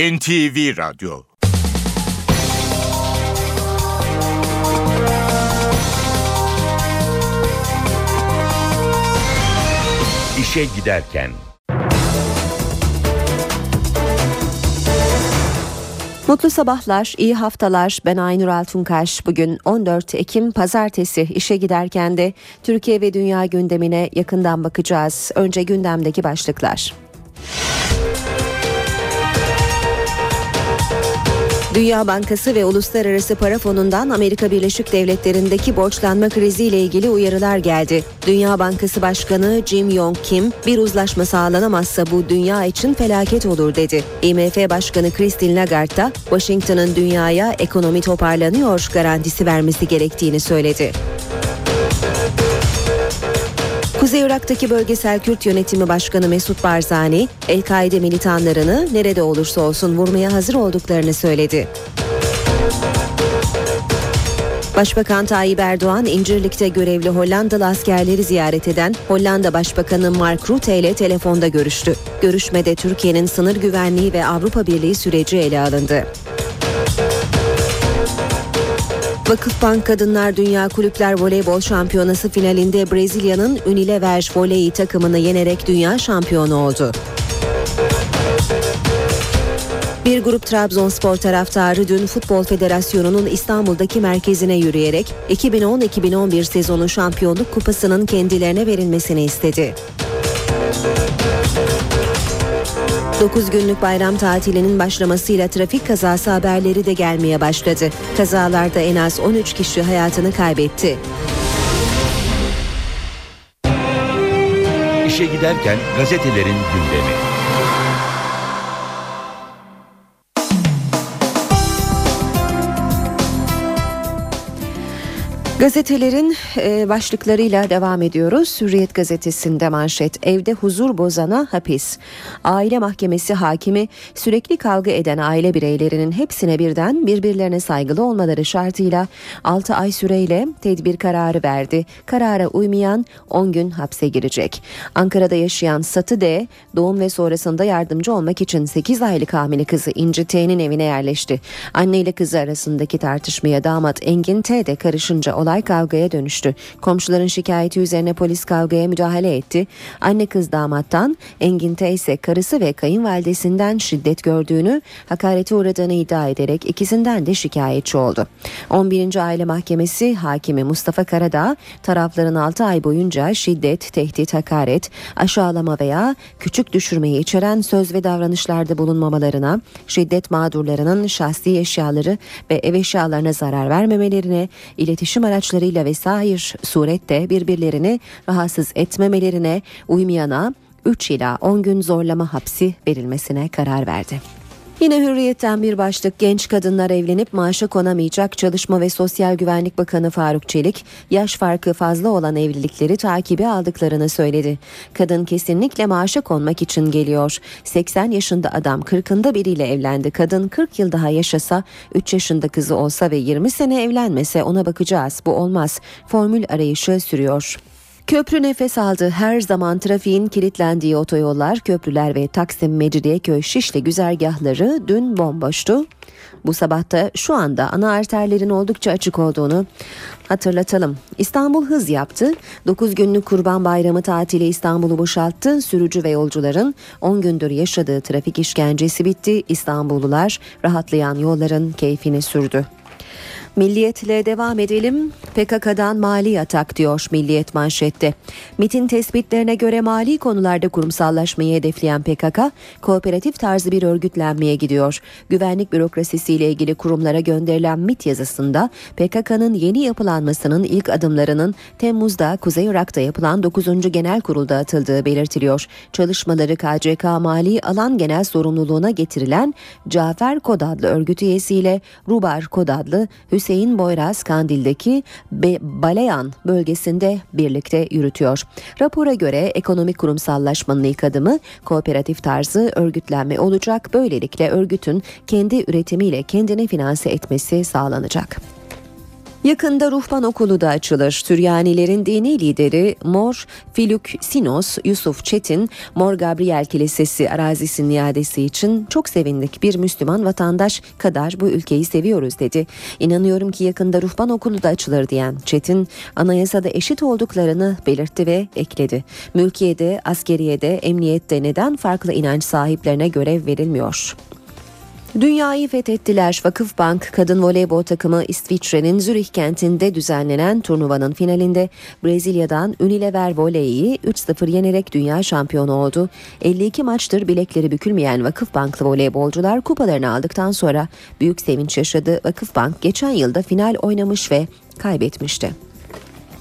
NTV Radyo İşe Giderken Mutlu sabahlar, iyi haftalar. Ben Aynur Altunkaş. Bugün 14 Ekim Pazartesi işe giderken de Türkiye ve dünya gündemine yakından bakacağız. Önce gündemdeki başlıklar. Dünya Bankası ve Uluslararası Para Fonu'ndan Amerika Birleşik Devletleri'ndeki borçlanma kriziyle ilgili uyarılar geldi. Dünya Bankası Başkanı Jim Yong Kim, bir uzlaşma sağlanamazsa bu dünya için felaket olur dedi. IMF Başkanı Christine Lagarde da Washington'ın dünyaya ekonomi toparlanıyor garantisi vermesi gerektiğini söyledi. Irak'taki bölgesel Kürt yönetimi başkanı Mesut Barzani, El-Kaide militanlarını nerede olursa olsun vurmaya hazır olduklarını söyledi. Başbakan Tayyip Erdoğan İncirlik'te görevli Hollandalı askerleri ziyaret eden Hollanda Başbakanı Mark Rutte ile telefonda görüştü. Görüşmede Türkiye'nin sınır güvenliği ve Avrupa Birliği süreci ele alındı. Vakıfbank Kadınlar Dünya Kulüpler Voleybol Şampiyonası finalinde Brezilya'nın Unilever Voley takımını yenerek dünya şampiyonu oldu. Bir grup Trabzonspor taraftarı dün Futbol Federasyonu'nun İstanbul'daki merkezine yürüyerek 2010-2011 sezonu şampiyonluk kupasının kendilerine verilmesini istedi. 9 günlük bayram tatilinin başlamasıyla trafik kazası haberleri de gelmeye başladı. Kazalarda en az 13 kişi hayatını kaybetti. İşe giderken gazetelerin gündemi. Gazetelerin e, başlıklarıyla devam ediyoruz. Hürriyet gazetesinde manşet evde huzur bozana hapis. Aile mahkemesi hakimi sürekli kavga eden aile bireylerinin hepsine birden birbirlerine saygılı olmaları şartıyla 6 ay süreyle tedbir kararı verdi. Karara uymayan 10 gün hapse girecek. Ankara'da yaşayan Satı D doğum ve sonrasında yardımcı olmak için 8 aylık hamile kızı İnci T'nin evine yerleşti. Anne ile kızı arasındaki tartışmaya damat Engin T de karışınca olay olay kavgaya dönüştü. Komşuların şikayeti üzerine polis kavgaya müdahale etti. Anne kız damattan Engin T ise karısı ve kayınvalidesinden şiddet gördüğünü, hakarete uğradığını iddia ederek ikisinden de şikayetçi oldu. 11. Aile Mahkemesi Hakimi Mustafa Karadağ tarafların 6 ay boyunca şiddet, tehdit, hakaret, aşağılama veya küçük düşürmeyi içeren söz ve davranışlarda bulunmamalarına, şiddet mağdurlarının şahsi eşyaları ve ev eşyalarına zarar vermemelerine, iletişim araçlarına araçlarıyla vesaire surette birbirlerini rahatsız etmemelerine uymayana 3 ila 10 gün zorlama hapsi verilmesine karar verdi. Yine hürriyetten bir başlık genç kadınlar evlenip maaşa konamayacak Çalışma ve Sosyal Güvenlik Bakanı Faruk Çelik yaş farkı fazla olan evlilikleri takibi aldıklarını söyledi. Kadın kesinlikle maaşa konmak için geliyor. 80 yaşında adam 40'ında biriyle evlendi. Kadın 40 yıl daha yaşasa 3 yaşında kızı olsa ve 20 sene evlenmese ona bakacağız. Bu olmaz. Formül arayışı sürüyor. Köprü nefes aldı. Her zaman trafiğin kilitlendiği otoyollar, köprüler ve Taksim Mecidiyeköy Şişli güzergahları dün bomboştu. Bu sabahta şu anda ana arterlerin oldukça açık olduğunu hatırlatalım. İstanbul hız yaptı. 9 günlük Kurban Bayramı tatili İstanbul'u boşalttı. Sürücü ve yolcuların 10 gündür yaşadığı trafik işkencesi bitti. İstanbullular rahatlayan yolların keyfini sürdü. Milliyetle devam edelim. PKK'dan mali atak diyor Milliyet manşette. MIT'in tespitlerine göre mali konularda kurumsallaşmayı hedefleyen PKK, kooperatif tarzı bir örgütlenmeye gidiyor. Güvenlik bürokrasisiyle ilgili kurumlara gönderilen MIT yazısında PKK'nın yeni yapılanmasının ilk adımlarının Temmuz'da Kuzey Irak'ta yapılan 9. Genel Kurul'da atıldığı belirtiliyor. Çalışmaları KCK Mali Alan Genel Sorumluluğuna getirilen Cafer Kod adlı örgüt üyesiyle Rubar Kod adlı Hüseyin Boyraz Kandil'deki Be Baleyan bölgesinde birlikte yürütüyor. Rapora göre ekonomik kurumsallaşmanın ilk adımı kooperatif tarzı örgütlenme olacak. Böylelikle örgütün kendi üretimiyle kendini finanse etmesi sağlanacak. Yakında ruhban okulu da açılır. Süryanilerin dini lideri Mor Filuk Sinos Yusuf Çetin, Mor Gabriel Kilisesi arazisinin iadesi için çok sevindik. Bir Müslüman vatandaş kadar bu ülkeyi seviyoruz dedi. İnanıyorum ki yakında ruhban okulu da açılır diyen Çetin, anayasada eşit olduklarını belirtti ve ekledi. Mülkiyede, askeriyede, emniyette neden farklı inanç sahiplerine görev verilmiyor? Dünyayı fethettiler. Vakıfbank kadın voleybol takımı İsviçre'nin Zürih kentinde düzenlenen turnuvanın finalinde Brezilya'dan Unilever Voley'i 3-0 yenerek dünya şampiyonu oldu. 52 maçtır bilekleri bükülmeyen Vakıfbanklı voleybolcular kupalarını aldıktan sonra büyük sevinç yaşadı. Vakıfbank geçen yılda final oynamış ve kaybetmişti.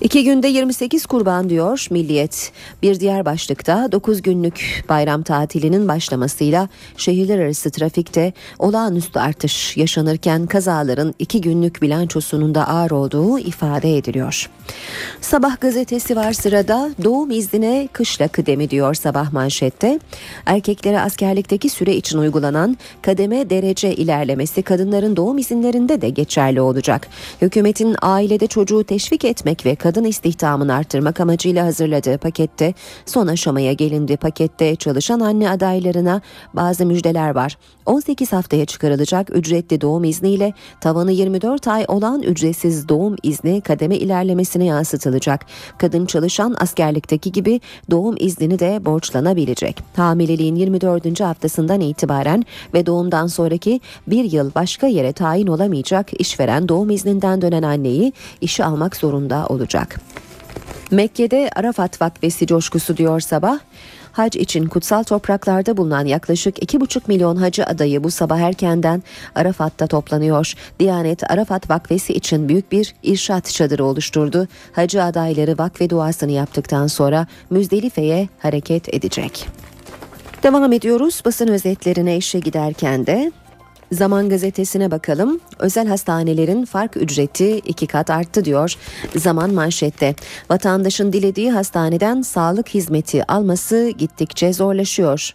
İki günde 28 kurban diyor Milliyet. Bir diğer başlıkta 9 günlük bayram tatilinin başlamasıyla şehirler arası trafikte olağanüstü artış yaşanırken kazaların 2 günlük bilançosunun da ağır olduğu ifade ediliyor. Sabah gazetesi var sırada doğum iznine kışla kıdemi diyor sabah manşette. Erkeklere askerlikteki süre için uygulanan kademe derece ilerlemesi kadınların doğum izinlerinde de geçerli olacak. Hükümetin ailede çocuğu teşvik etmek ve kadın istihdamını arttırmak amacıyla hazırladığı pakette son aşamaya gelindi. Pakette çalışan anne adaylarına bazı müjdeler var. 18 haftaya çıkarılacak ücretli doğum izniyle tavanı 24 ay olan ücretsiz doğum izni kademe ilerlemesine yansıtılacak. Kadın çalışan askerlikteki gibi doğum iznini de borçlanabilecek. Hamileliğin 24. haftasından itibaren ve doğumdan sonraki bir yıl başka yere tayin olamayacak işveren doğum izninden dönen anneyi işe almak zorunda olacak. Mekke'de Arafat Vakfesi coşkusu diyor sabah. Hac için kutsal topraklarda bulunan yaklaşık 2,5 milyon hacı adayı bu sabah erkenden Arafat'ta toplanıyor. Diyanet Arafat Vakfesi için büyük bir irşat çadırı oluşturdu. Hacı adayları vakfe duasını yaptıktan sonra Müzdelife'ye hareket edecek. Devam ediyoruz basın özetlerine işe giderken de Zaman gazetesine bakalım. Özel hastanelerin fark ücreti iki kat arttı diyor. Zaman manşette. Vatandaşın dilediği hastaneden sağlık hizmeti alması gittikçe zorlaşıyor.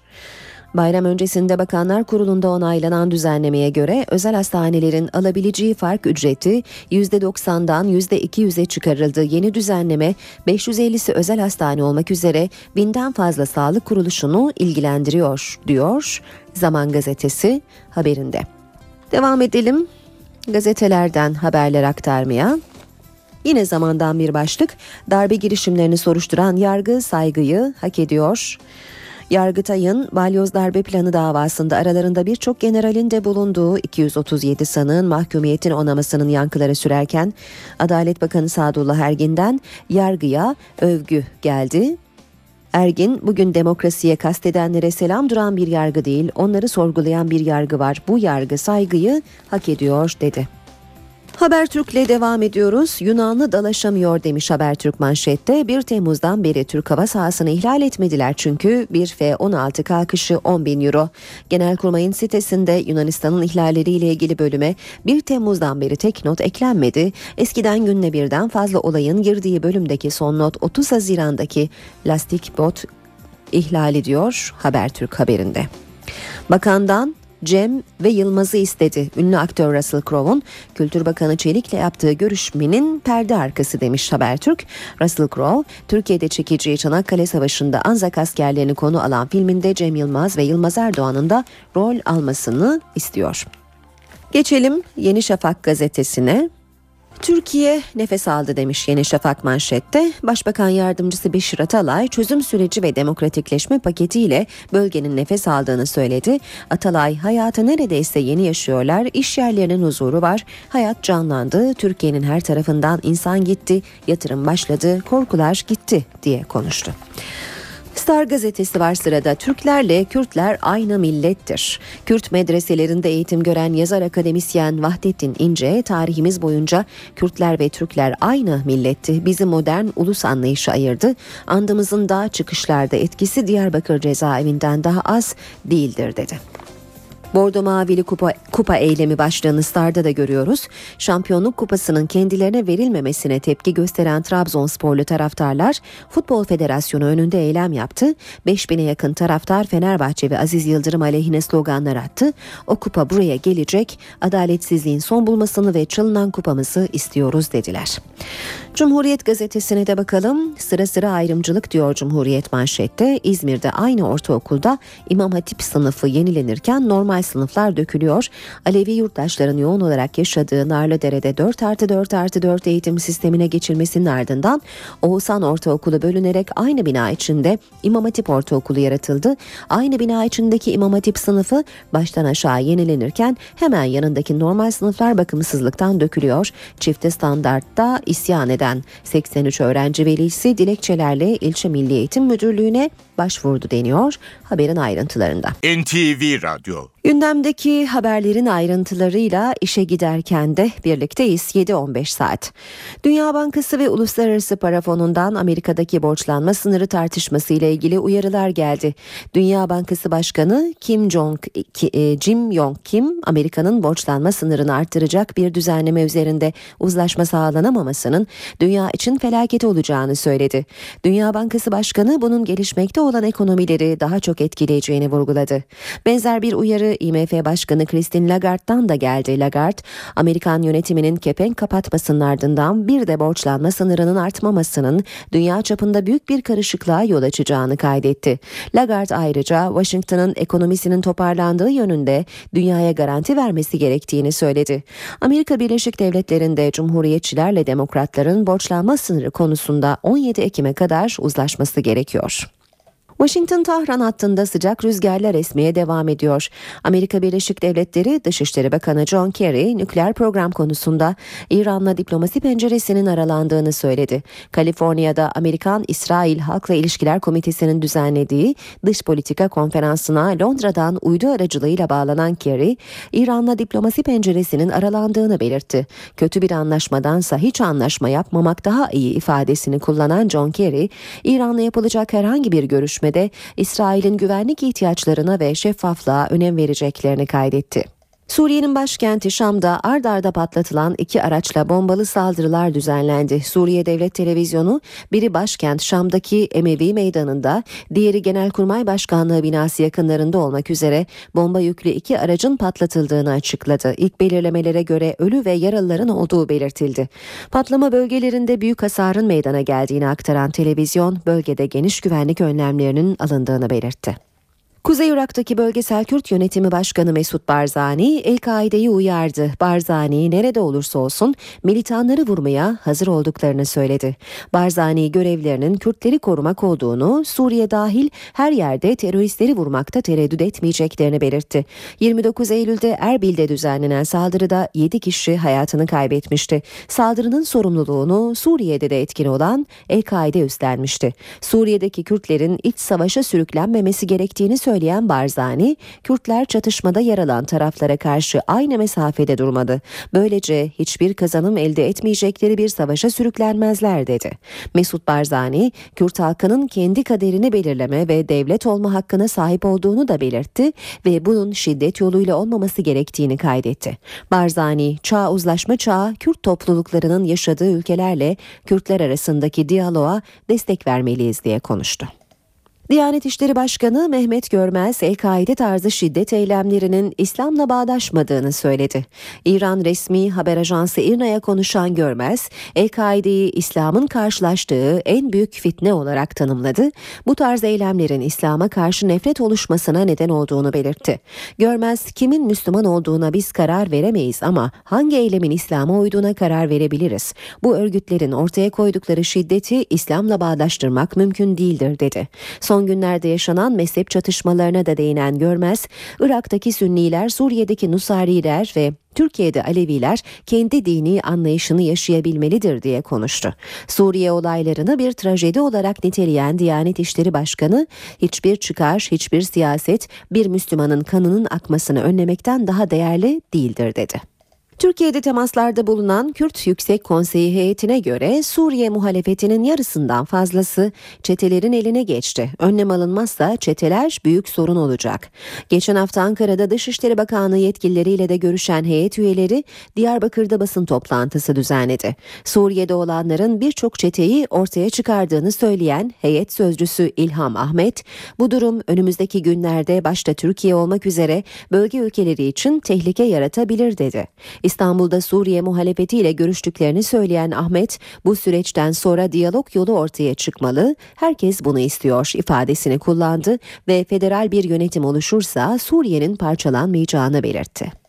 Bayram öncesinde Bakanlar Kurulu'nda onaylanan düzenlemeye göre özel hastanelerin alabileceği fark ücreti %90'dan %200'e çıkarıldı. Yeni düzenleme 550'si özel hastane olmak üzere binden fazla sağlık kuruluşunu ilgilendiriyor diyor Zaman Gazetesi haberinde. Devam edelim gazetelerden haberler aktarmaya. Yine zamandan bir başlık darbe girişimlerini soruşturan yargı saygıyı hak ediyor. Yargıtay'ın balyoz darbe planı davasında aralarında birçok generalin de bulunduğu 237 sanığın mahkumiyetin onamasının yankıları sürerken Adalet Bakanı Sadullah Ergin'den yargıya övgü geldi. Ergin bugün demokrasiye kastedenlere selam duran bir yargı değil, onları sorgulayan bir yargı var. Bu yargı saygıyı hak ediyor dedi. Habertürk'le devam ediyoruz. Yunanlı dalaşamıyor demiş Habertürk manşette. 1 Temmuz'dan beri Türk hava sahasını ihlal etmediler çünkü bir F-16 kalkışı 10 bin euro. Genelkurmay'ın sitesinde Yunanistan'ın ihlalleriyle ilgili bölüme 1 Temmuz'dan beri tek not eklenmedi. Eskiden günde birden fazla olayın girdiği bölümdeki son not 30 Haziran'daki lastik bot ihlali diyor Habertürk haberinde. Bakandan Cem ve Yılmaz'ı istedi. Ünlü aktör Russell Crowe'un Kültür Bakanı Çelik'le yaptığı görüşmenin perde arkası demiş Habertürk. Russell Crowe, Türkiye'de çekeceği Çanakkale Savaşı'nda Anzak askerlerini konu alan filminde Cem Yılmaz ve Yılmaz Erdoğan'ın da rol almasını istiyor. Geçelim Yeni Şafak gazetesine. Türkiye nefes aldı demiş Yeni Şafak manşette. Başbakan yardımcısı Beşir Atalay çözüm süreci ve demokratikleşme paketiyle bölgenin nefes aldığını söyledi. Atalay hayatı neredeyse yeni yaşıyorlar, iş yerlerinin huzuru var, hayat canlandı, Türkiye'nin her tarafından insan gitti, yatırım başladı, korkular gitti diye konuştu. Star gazetesi var sırada. Türklerle Kürtler aynı millettir. Kürt medreselerinde eğitim gören yazar akademisyen Vahdettin İnce tarihimiz boyunca Kürtler ve Türkler aynı milletti. Bizi modern ulus anlayışı ayırdı. Andımızın daha çıkışlarda etkisi Diyarbakır cezaevinden daha az değildir dedi. Bordo Mavili kupa, kupa eylemi başlığını Star'da da görüyoruz. Şampiyonluk kupasının kendilerine verilmemesine tepki gösteren Trabzonsporlu taraftarlar Futbol Federasyonu önünde eylem yaptı. 5000'e yakın taraftar Fenerbahçe ve Aziz Yıldırım aleyhine sloganlar attı. O kupa buraya gelecek, adaletsizliğin son bulmasını ve çalınan kupamızı istiyoruz dediler. Cumhuriyet gazetesine de bakalım. Sıra sıra ayrımcılık diyor Cumhuriyet manşette. İzmir'de aynı ortaokulda İmam Hatip sınıfı yenilenirken normal sınıflar dökülüyor. Alevi yurttaşların yoğun olarak yaşadığı Narlıdere'de 4 artı 4 artı 4 eğitim sistemine geçilmesinin ardından Oğuzhan Ortaokulu bölünerek aynı bina içinde İmam Hatip Ortaokulu yaratıldı. Aynı bina içindeki İmam Hatip sınıfı baştan aşağı yenilenirken hemen yanındaki normal sınıflar bakımsızlıktan dökülüyor. Çifte standartta isyan eden 83 öğrenci velisi dilekçelerle ilçe Milli Eğitim Müdürlüğü'ne başvurdu deniyor haberin ayrıntılarında. NTV Radyo Gündemdeki haberlerin ayrıntılarıyla işe giderken de birlikteyiz 7-15 saat. Dünya Bankası ve Uluslararası Para Fonu'ndan Amerika'daki borçlanma sınırı tartışması ile ilgili uyarılar geldi. Dünya Bankası Başkanı Kim Jong e, Jim Yong Kim Amerika'nın borçlanma sınırını arttıracak bir düzenleme üzerinde uzlaşma sağlanamamasının dünya için felaket olacağını söyledi. Dünya Bankası Başkanı bunun gelişmekte olan ekonomileri daha çok etkileyeceğini vurguladı. Benzer bir uyarı IMF Başkanı Christine Lagarde'dan da geldi. Lagarde, Amerikan yönetiminin kepenk kapatmasının ardından bir de borçlanma sınırının artmamasının dünya çapında büyük bir karışıklığa yol açacağını kaydetti. Lagarde ayrıca Washington'ın ekonomisinin toparlandığı yönünde dünyaya garanti vermesi gerektiğini söyledi. Amerika Birleşik Devletleri'nde Cumhuriyetçilerle Demokratların borçlanma sınırı konusunda 17 Ekim'e kadar uzlaşması gerekiyor. Washington-Tahran hattında sıcak rüzgarlar esmeye devam ediyor. Amerika Birleşik Devletleri Dışişleri Bakanı John Kerry nükleer program konusunda İran'la diplomasi penceresinin aralandığını söyledi. Kaliforniya'da Amerikan-İsrail Halkla İlişkiler Komitesi'nin düzenlediği dış politika konferansına Londra'dan uydu aracılığıyla bağlanan Kerry, İran'la diplomasi penceresinin aralandığını belirtti. Kötü bir anlaşmadansa hiç anlaşma yapmamak daha iyi ifadesini kullanan John Kerry, İran'la yapılacak herhangi bir görüşme görüşmede İsrail'in güvenlik ihtiyaçlarına ve şeffaflığa önem vereceklerini kaydetti. Suriye'nin başkenti Şam'da ard arda patlatılan iki araçla bombalı saldırılar düzenlendi. Suriye Devlet Televizyonu biri başkent Şam'daki Emevi Meydanı'nda, diğeri Genelkurmay Başkanlığı binası yakınlarında olmak üzere bomba yüklü iki aracın patlatıldığını açıkladı. İlk belirlemelere göre ölü ve yaralıların olduğu belirtildi. Patlama bölgelerinde büyük hasarın meydana geldiğini aktaran televizyon bölgede geniş güvenlik önlemlerinin alındığını belirtti. Kuzey Irak'taki bölgesel Kürt yönetimi başkanı Mesut Barzani El-Kaide'yi uyardı. Barzani nerede olursa olsun militanları vurmaya hazır olduklarını söyledi. Barzani görevlerinin Kürtleri korumak olduğunu, Suriye dahil her yerde teröristleri vurmakta tereddüt etmeyeceklerini belirtti. 29 Eylül'de Erbil'de düzenlenen saldırıda 7 kişi hayatını kaybetmişti. Saldırının sorumluluğunu Suriye'de de etkin olan El-Kaide üstlenmişti. Suriye'deki Kürtlerin iç savaşa sürüklenmemesi gerektiğini söyledi söyleyen Barzani, Kürtler çatışmada yer alan taraflara karşı aynı mesafede durmadı. Böylece hiçbir kazanım elde etmeyecekleri bir savaşa sürüklenmezler dedi. Mesut Barzani, Kürt halkının kendi kaderini belirleme ve devlet olma hakkına sahip olduğunu da belirtti ve bunun şiddet yoluyla olmaması gerektiğini kaydetti. Barzani, çağ uzlaşma çağı Kürt topluluklarının yaşadığı ülkelerle Kürtler arasındaki diyaloğa destek vermeliyiz diye konuştu. Diyanet İşleri Başkanı Mehmet Görmez, El-Kaide tarzı şiddet eylemlerinin İslam'la bağdaşmadığını söyledi. İran resmi haber ajansı İRNA'ya konuşan Görmez, El-Kaide'yi İslam'ın karşılaştığı en büyük fitne olarak tanımladı. Bu tarz eylemlerin İslam'a karşı nefret oluşmasına neden olduğunu belirtti. Görmez, kimin Müslüman olduğuna biz karar veremeyiz ama hangi eylemin İslam'a uyduğuna karar verebiliriz. Bu örgütlerin ortaya koydukları şiddeti İslam'la bağdaştırmak mümkün değildir dedi. Son Son günlerde yaşanan mezhep çatışmalarına da değinen Görmez, Irak'taki Sünniler, Suriye'deki Nusariler ve Türkiye'de Aleviler kendi dini anlayışını yaşayabilmelidir diye konuştu. Suriye olaylarını bir trajedi olarak niteleyen Diyanet İşleri Başkanı, hiçbir çıkar, hiçbir siyaset bir Müslümanın kanının akmasını önlemekten daha değerli değildir dedi. Türkiye'de temaslarda bulunan Kürt Yüksek Konseyi heyetine göre Suriye muhalefetinin yarısından fazlası çetelerin eline geçti. Önlem alınmazsa çeteler büyük sorun olacak. Geçen hafta Ankara'da Dışişleri Bakanlığı yetkilileriyle de görüşen heyet üyeleri Diyarbakır'da basın toplantısı düzenledi. Suriye'de olanların birçok çeteyi ortaya çıkardığını söyleyen heyet sözcüsü İlham Ahmet, bu durum önümüzdeki günlerde başta Türkiye olmak üzere bölge ülkeleri için tehlike yaratabilir dedi. İstanbul'da Suriye muhalefetiyle görüştüklerini söyleyen Ahmet, bu süreçten sonra diyalog yolu ortaya çıkmalı, herkes bunu istiyor ifadesini kullandı ve federal bir yönetim oluşursa Suriye'nin parçalanmayacağını belirtti.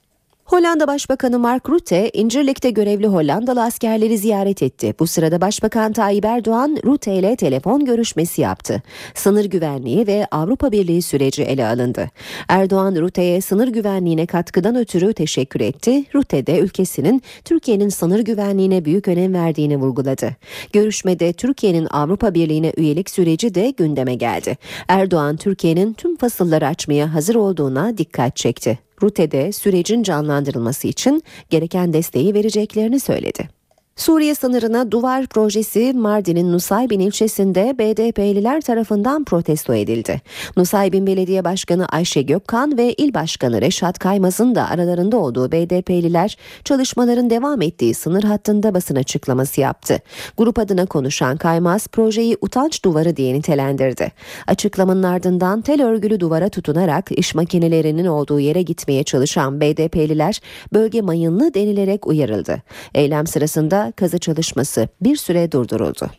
Hollanda Başbakanı Mark Rutte, İncirlik'te görevli Hollandalı askerleri ziyaret etti. Bu sırada Başbakan Tayyip Erdoğan, Rutte ile telefon görüşmesi yaptı. Sınır güvenliği ve Avrupa Birliği süreci ele alındı. Erdoğan, Rutte'ye sınır güvenliğine katkıdan ötürü teşekkür etti. Rutte de ülkesinin Türkiye'nin sınır güvenliğine büyük önem verdiğini vurguladı. Görüşmede Türkiye'nin Avrupa Birliği'ne üyelik süreci de gündeme geldi. Erdoğan, Türkiye'nin tüm fasılları açmaya hazır olduğuna dikkat çekti. Rute'de sürecin canlandırılması için gereken desteği vereceklerini söyledi. Suriye sınırına duvar projesi Mardin'in Nusaybin ilçesinde BDP'liler tarafından protesto edildi. Nusaybin Belediye Başkanı Ayşe Gökkan ve İl Başkanı Reşat Kaymaz'ın da aralarında olduğu BDP'liler çalışmaların devam ettiği sınır hattında basın açıklaması yaptı. Grup adına konuşan Kaymaz projeyi utanç duvarı diye nitelendirdi. Açıklamanın ardından tel örgülü duvara tutunarak iş makinelerinin olduğu yere gitmeye çalışan BDP'liler bölge mayınlı denilerek uyarıldı. Eylem sırasında kazı çalışması bir süre durduruldu.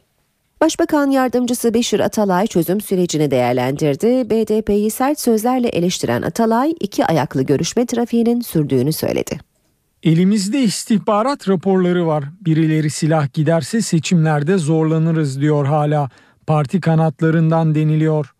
Başbakan yardımcısı Beşir Atalay çözüm sürecini değerlendirdi. BDP'yi sert sözlerle eleştiren Atalay iki ayaklı görüşme trafiğinin sürdüğünü söyledi. Elimizde istihbarat raporları var. Birileri silah giderse seçimlerde zorlanırız diyor hala. Parti kanatlarından deniliyor.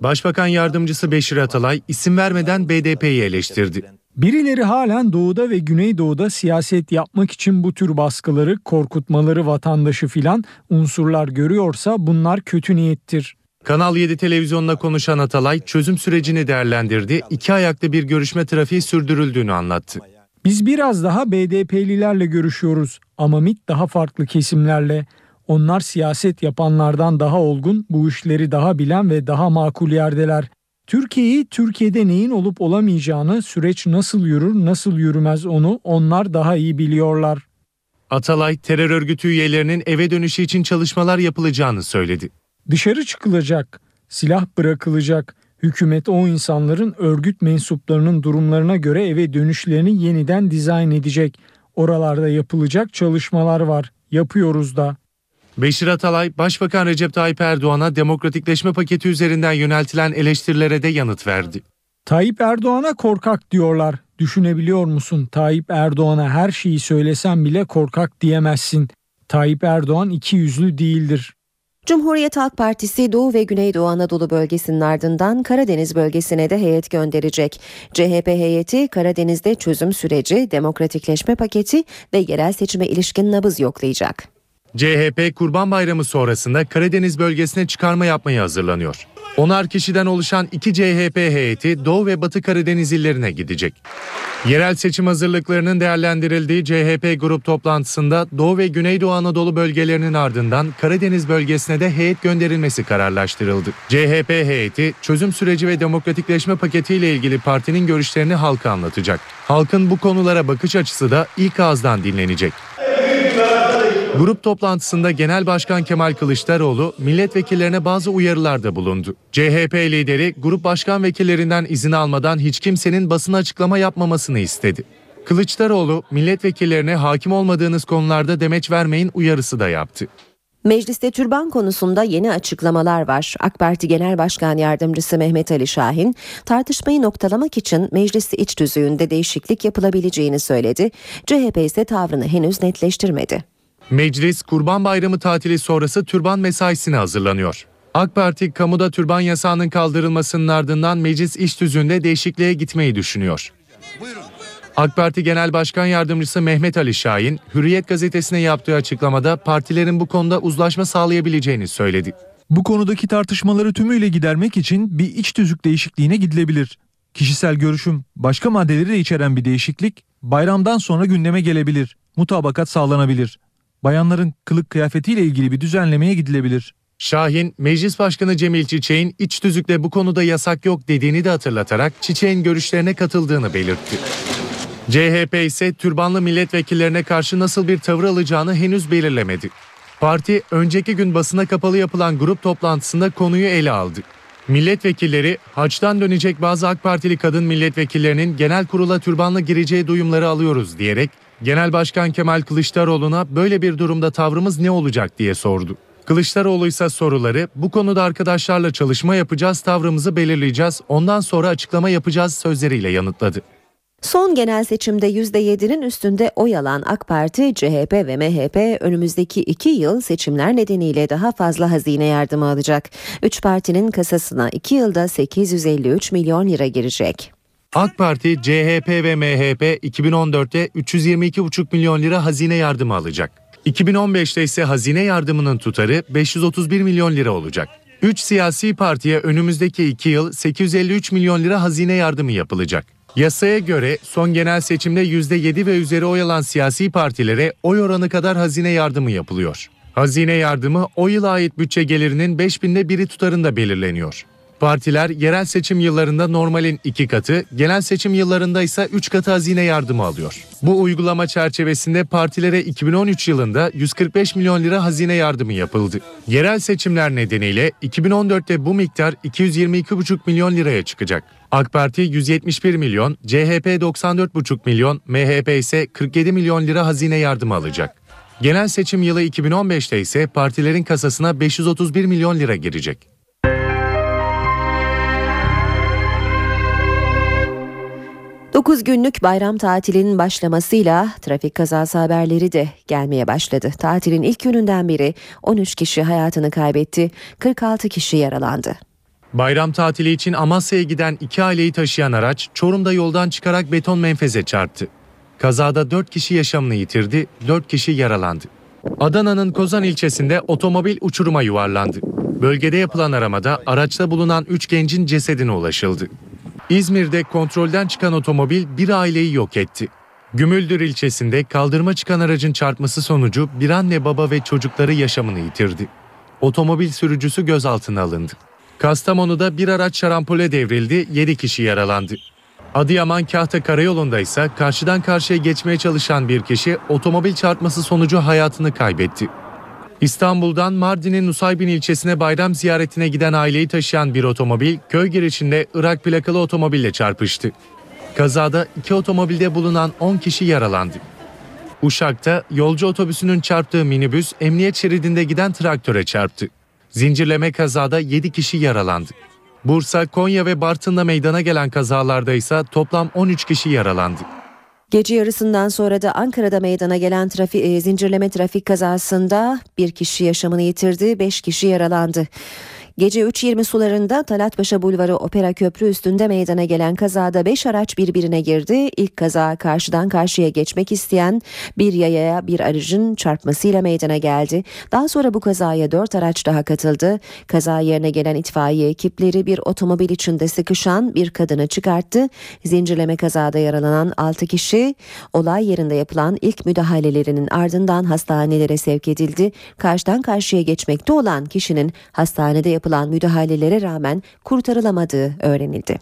Başbakan yardımcısı Beşir Atalay isim vermeden BDP'yi eleştirdi. Birileri halen doğuda ve güneydoğuda siyaset yapmak için bu tür baskıları, korkutmaları vatandaşı filan unsurlar görüyorsa bunlar kötü niyettir. Kanal 7 televizyonla konuşan Atalay çözüm sürecini değerlendirdi. İki ayaklı bir görüşme trafiği sürdürüldüğünü anlattı. Biz biraz daha BDP'lilerle görüşüyoruz ama MİT daha farklı kesimlerle. Onlar siyaset yapanlardan daha olgun, bu işleri daha bilen ve daha makul yerdeler. Türkiye'yi Türkiye'de neyin olup olamayacağını, süreç nasıl yürür, nasıl yürümez onu onlar daha iyi biliyorlar. Atalay terör örgütü üyelerinin eve dönüşü için çalışmalar yapılacağını söyledi. Dışarı çıkılacak, silah bırakılacak. Hükümet o insanların örgüt mensuplarının durumlarına göre eve dönüşlerini yeniden dizayn edecek. Oralarda yapılacak çalışmalar var. Yapıyoruz da. Beşir Atalay, Başbakan Recep Tayyip Erdoğan'a demokratikleşme paketi üzerinden yöneltilen eleştirilere de yanıt verdi. Tayyip Erdoğan'a korkak diyorlar. Düşünebiliyor musun? Tayyip Erdoğan'a her şeyi söylesen bile korkak diyemezsin. Tayyip Erdoğan iki yüzlü değildir. Cumhuriyet Halk Partisi Doğu ve Güneydoğu Anadolu bölgesinin ardından Karadeniz bölgesine de heyet gönderecek. CHP heyeti Karadeniz'de çözüm süreci, demokratikleşme paketi ve yerel seçime ilişkin nabız yoklayacak. CHP Kurban Bayramı sonrasında Karadeniz bölgesine çıkarma yapmaya hazırlanıyor. Onar kişiden oluşan iki CHP heyeti Doğu ve Batı Karadeniz illerine gidecek. Yerel seçim hazırlıklarının değerlendirildiği CHP grup toplantısında Doğu ve Güneydoğu Anadolu bölgelerinin ardından Karadeniz bölgesine de heyet gönderilmesi kararlaştırıldı. CHP heyeti çözüm süreci ve demokratikleşme paketiyle ilgili partinin görüşlerini halka anlatacak. Halkın bu konulara bakış açısı da ilk ağızdan dinlenecek. Grup toplantısında Genel Başkan Kemal Kılıçdaroğlu milletvekillerine bazı uyarılarda bulundu. CHP lideri grup başkan vekillerinden izin almadan hiç kimsenin basın açıklama yapmamasını istedi. Kılıçdaroğlu milletvekillerine hakim olmadığınız konularda demeç vermeyin uyarısı da yaptı. Mecliste türban konusunda yeni açıklamalar var. AK Parti Genel Başkan Yardımcısı Mehmet Ali Şahin, tartışmayı noktalamak için meclis iç tüzüğünde değişiklik yapılabileceğini söyledi. CHP ise tavrını henüz netleştirmedi. Meclis Kurban Bayramı tatili sonrası türban mesaisine hazırlanıyor. AK Parti kamuda türban yasağının kaldırılmasının ardından meclis iş tüzüğünde değişikliğe gitmeyi düşünüyor. AK Parti Genel Başkan Yardımcısı Mehmet Ali Şahin, Hürriyet gazetesine yaptığı açıklamada partilerin bu konuda uzlaşma sağlayabileceğini söyledi. Bu konudaki tartışmaları tümüyle gidermek için bir iç tüzük değişikliğine gidilebilir. kişisel görüşüm başka maddeleri de içeren bir değişiklik bayramdan sonra gündeme gelebilir. Mutabakat sağlanabilir. Bayanların kılık kıyafetiyle ilgili bir düzenlemeye gidilebilir. Şahin, Meclis Başkanı Cemil Çiçek'in iç tüzükle bu konuda yasak yok dediğini de hatırlatarak Çiçek'in görüşlerine katıldığını belirtti. CHP ise türbanlı milletvekillerine karşı nasıl bir tavır alacağını henüz belirlemedi. Parti önceki gün basına kapalı yapılan grup toplantısında konuyu ele aldı. Milletvekilleri haçtan dönecek bazı AK Partili kadın milletvekillerinin genel kurula türbanla gireceği duyumları alıyoruz diyerek Genel Başkan Kemal Kılıçdaroğlu'na böyle bir durumda tavrımız ne olacak diye sordu. Kılıçdaroğlu ise soruları bu konuda arkadaşlarla çalışma yapacağız, tavrımızı belirleyeceğiz, ondan sonra açıklama yapacağız sözleriyle yanıtladı. Son genel seçimde %7'nin üstünde oy alan AK Parti, CHP ve MHP önümüzdeki iki yıl seçimler nedeniyle daha fazla hazine yardımı alacak. Üç partinin kasasına iki yılda 853 milyon lira girecek. AK Parti, CHP ve MHP 2014'te 322,5 milyon lira hazine yardımı alacak. 2015'te ise hazine yardımının tutarı 531 milyon lira olacak. 3 siyasi partiye önümüzdeki 2 yıl 853 milyon lira hazine yardımı yapılacak. Yasaya göre son genel seçimde %7 ve üzeri oy alan siyasi partilere oy oranı kadar hazine yardımı yapılıyor. Hazine yardımı o yıla ait bütçe gelirinin 5000'de biri tutarında belirleniyor. Partiler yerel seçim yıllarında normalin iki katı, genel seçim yıllarında ise üç katı hazine yardımı alıyor. Bu uygulama çerçevesinde partilere 2013 yılında 145 milyon lira hazine yardımı yapıldı. Yerel seçimler nedeniyle 2014'te bu miktar 222,5 milyon liraya çıkacak. AK Parti 171 milyon, CHP 94,5 milyon, MHP ise 47 milyon lira hazine yardımı alacak. Genel seçim yılı 2015'te ise partilerin kasasına 531 milyon lira girecek. 9 günlük bayram tatilinin başlamasıyla trafik kazası haberleri de gelmeye başladı. Tatilin ilk gününden beri 13 kişi hayatını kaybetti, 46 kişi yaralandı. Bayram tatili için Amasya'ya giden iki aileyi taşıyan araç Çorum'da yoldan çıkarak beton menfeze çarptı. Kazada 4 kişi yaşamını yitirdi, 4 kişi yaralandı. Adana'nın Kozan ilçesinde otomobil uçuruma yuvarlandı. Bölgede yapılan aramada araçta bulunan 3 gencin cesedine ulaşıldı. İzmir'de kontrolden çıkan otomobil bir aileyi yok etti. Gümüldür ilçesinde kaldırma çıkan aracın çarpması sonucu bir anne baba ve çocukları yaşamını yitirdi. Otomobil sürücüsü gözaltına alındı. Kastamonu'da bir araç şarampole devrildi, 7 kişi yaralandı. Adıyaman Kahta Karayolu'nda ise karşıdan karşıya geçmeye çalışan bir kişi otomobil çarpması sonucu hayatını kaybetti. İstanbul'dan Mardin'in Nusaybin ilçesine bayram ziyaretine giden aileyi taşıyan bir otomobil köy girişinde Irak plakalı otomobille çarpıştı. Kazada iki otomobilde bulunan 10 kişi yaralandı. Uşak'ta yolcu otobüsünün çarptığı minibüs emniyet şeridinde giden traktöre çarptı. Zincirleme kazada 7 kişi yaralandı. Bursa, Konya ve Bartın'da meydana gelen kazalarda ise toplam 13 kişi yaralandı. Gece yarısından sonra da Ankara'da meydana gelen trafik, e, zincirleme trafik kazasında bir kişi yaşamını yitirdi, beş kişi yaralandı. Gece 3.20 sularında Talatpaşa Bulvarı Opera Köprü üstünde meydana gelen kazada 5 araç birbirine girdi. İlk kaza karşıdan karşıya geçmek isteyen bir yayaya bir aracın çarpmasıyla meydana geldi. Daha sonra bu kazaya 4 araç daha katıldı. Kaza yerine gelen itfaiye ekipleri bir otomobil içinde sıkışan bir kadını çıkarttı. Zincirleme kazada yaralanan 6 kişi olay yerinde yapılan ilk müdahalelerinin ardından hastanelere sevk edildi. Karşıdan karşıya geçmekte olan kişinin hastanede yapılan yapılan müdahalelere rağmen kurtarılamadığı öğrenildi.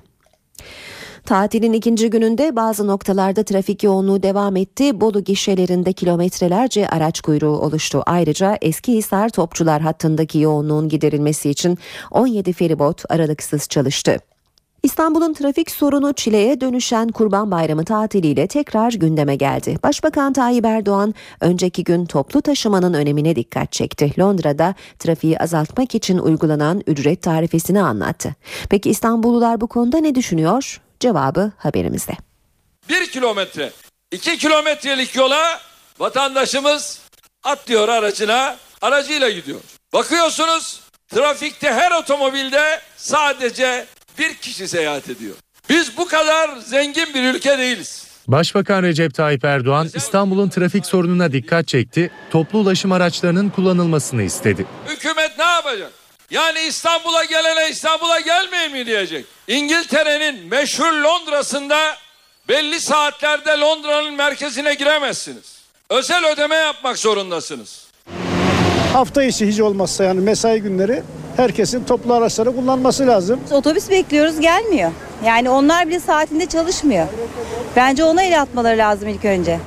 Tatilin ikinci gününde bazı noktalarda trafik yoğunluğu devam etti. Bolu gişelerinde kilometrelerce araç kuyruğu oluştu. Ayrıca Eskihisar Topçular hattındaki yoğunluğun giderilmesi için 17 feribot aralıksız çalıştı. İstanbul'un trafik sorunu çileye dönüşen Kurban Bayramı tatiliyle tekrar gündeme geldi. Başbakan Tayyip Erdoğan önceki gün toplu taşımanın önemine dikkat çekti. Londra'da trafiği azaltmak için uygulanan ücret tarifesini anlattı. Peki İstanbullular bu konuda ne düşünüyor? Cevabı haberimizde. Bir kilometre, iki kilometrelik yola vatandaşımız atlıyor aracına, aracıyla gidiyor. Bakıyorsunuz trafikte her otomobilde sadece bir kişi seyahat ediyor. Biz bu kadar zengin bir ülke değiliz. Başbakan Recep Tayyip Erdoğan İstanbul'un trafik sorununa dikkat çekti, toplu ulaşım araçlarının kullanılmasını istedi. Hükümet ne yapacak? Yani İstanbul'a gelene İstanbul'a gelmeyin mi diyecek. İngiltere'nin meşhur Londra'sında belli saatlerde Londra'nın merkezine giremezsiniz. Özel ödeme yapmak zorundasınız. Hafta içi hiç olmazsa yani mesai günleri herkesin toplu araçları kullanması lazım. Otobüs bekliyoruz gelmiyor. Yani onlar bile saatinde çalışmıyor. Bence ona el atmaları lazım ilk önce.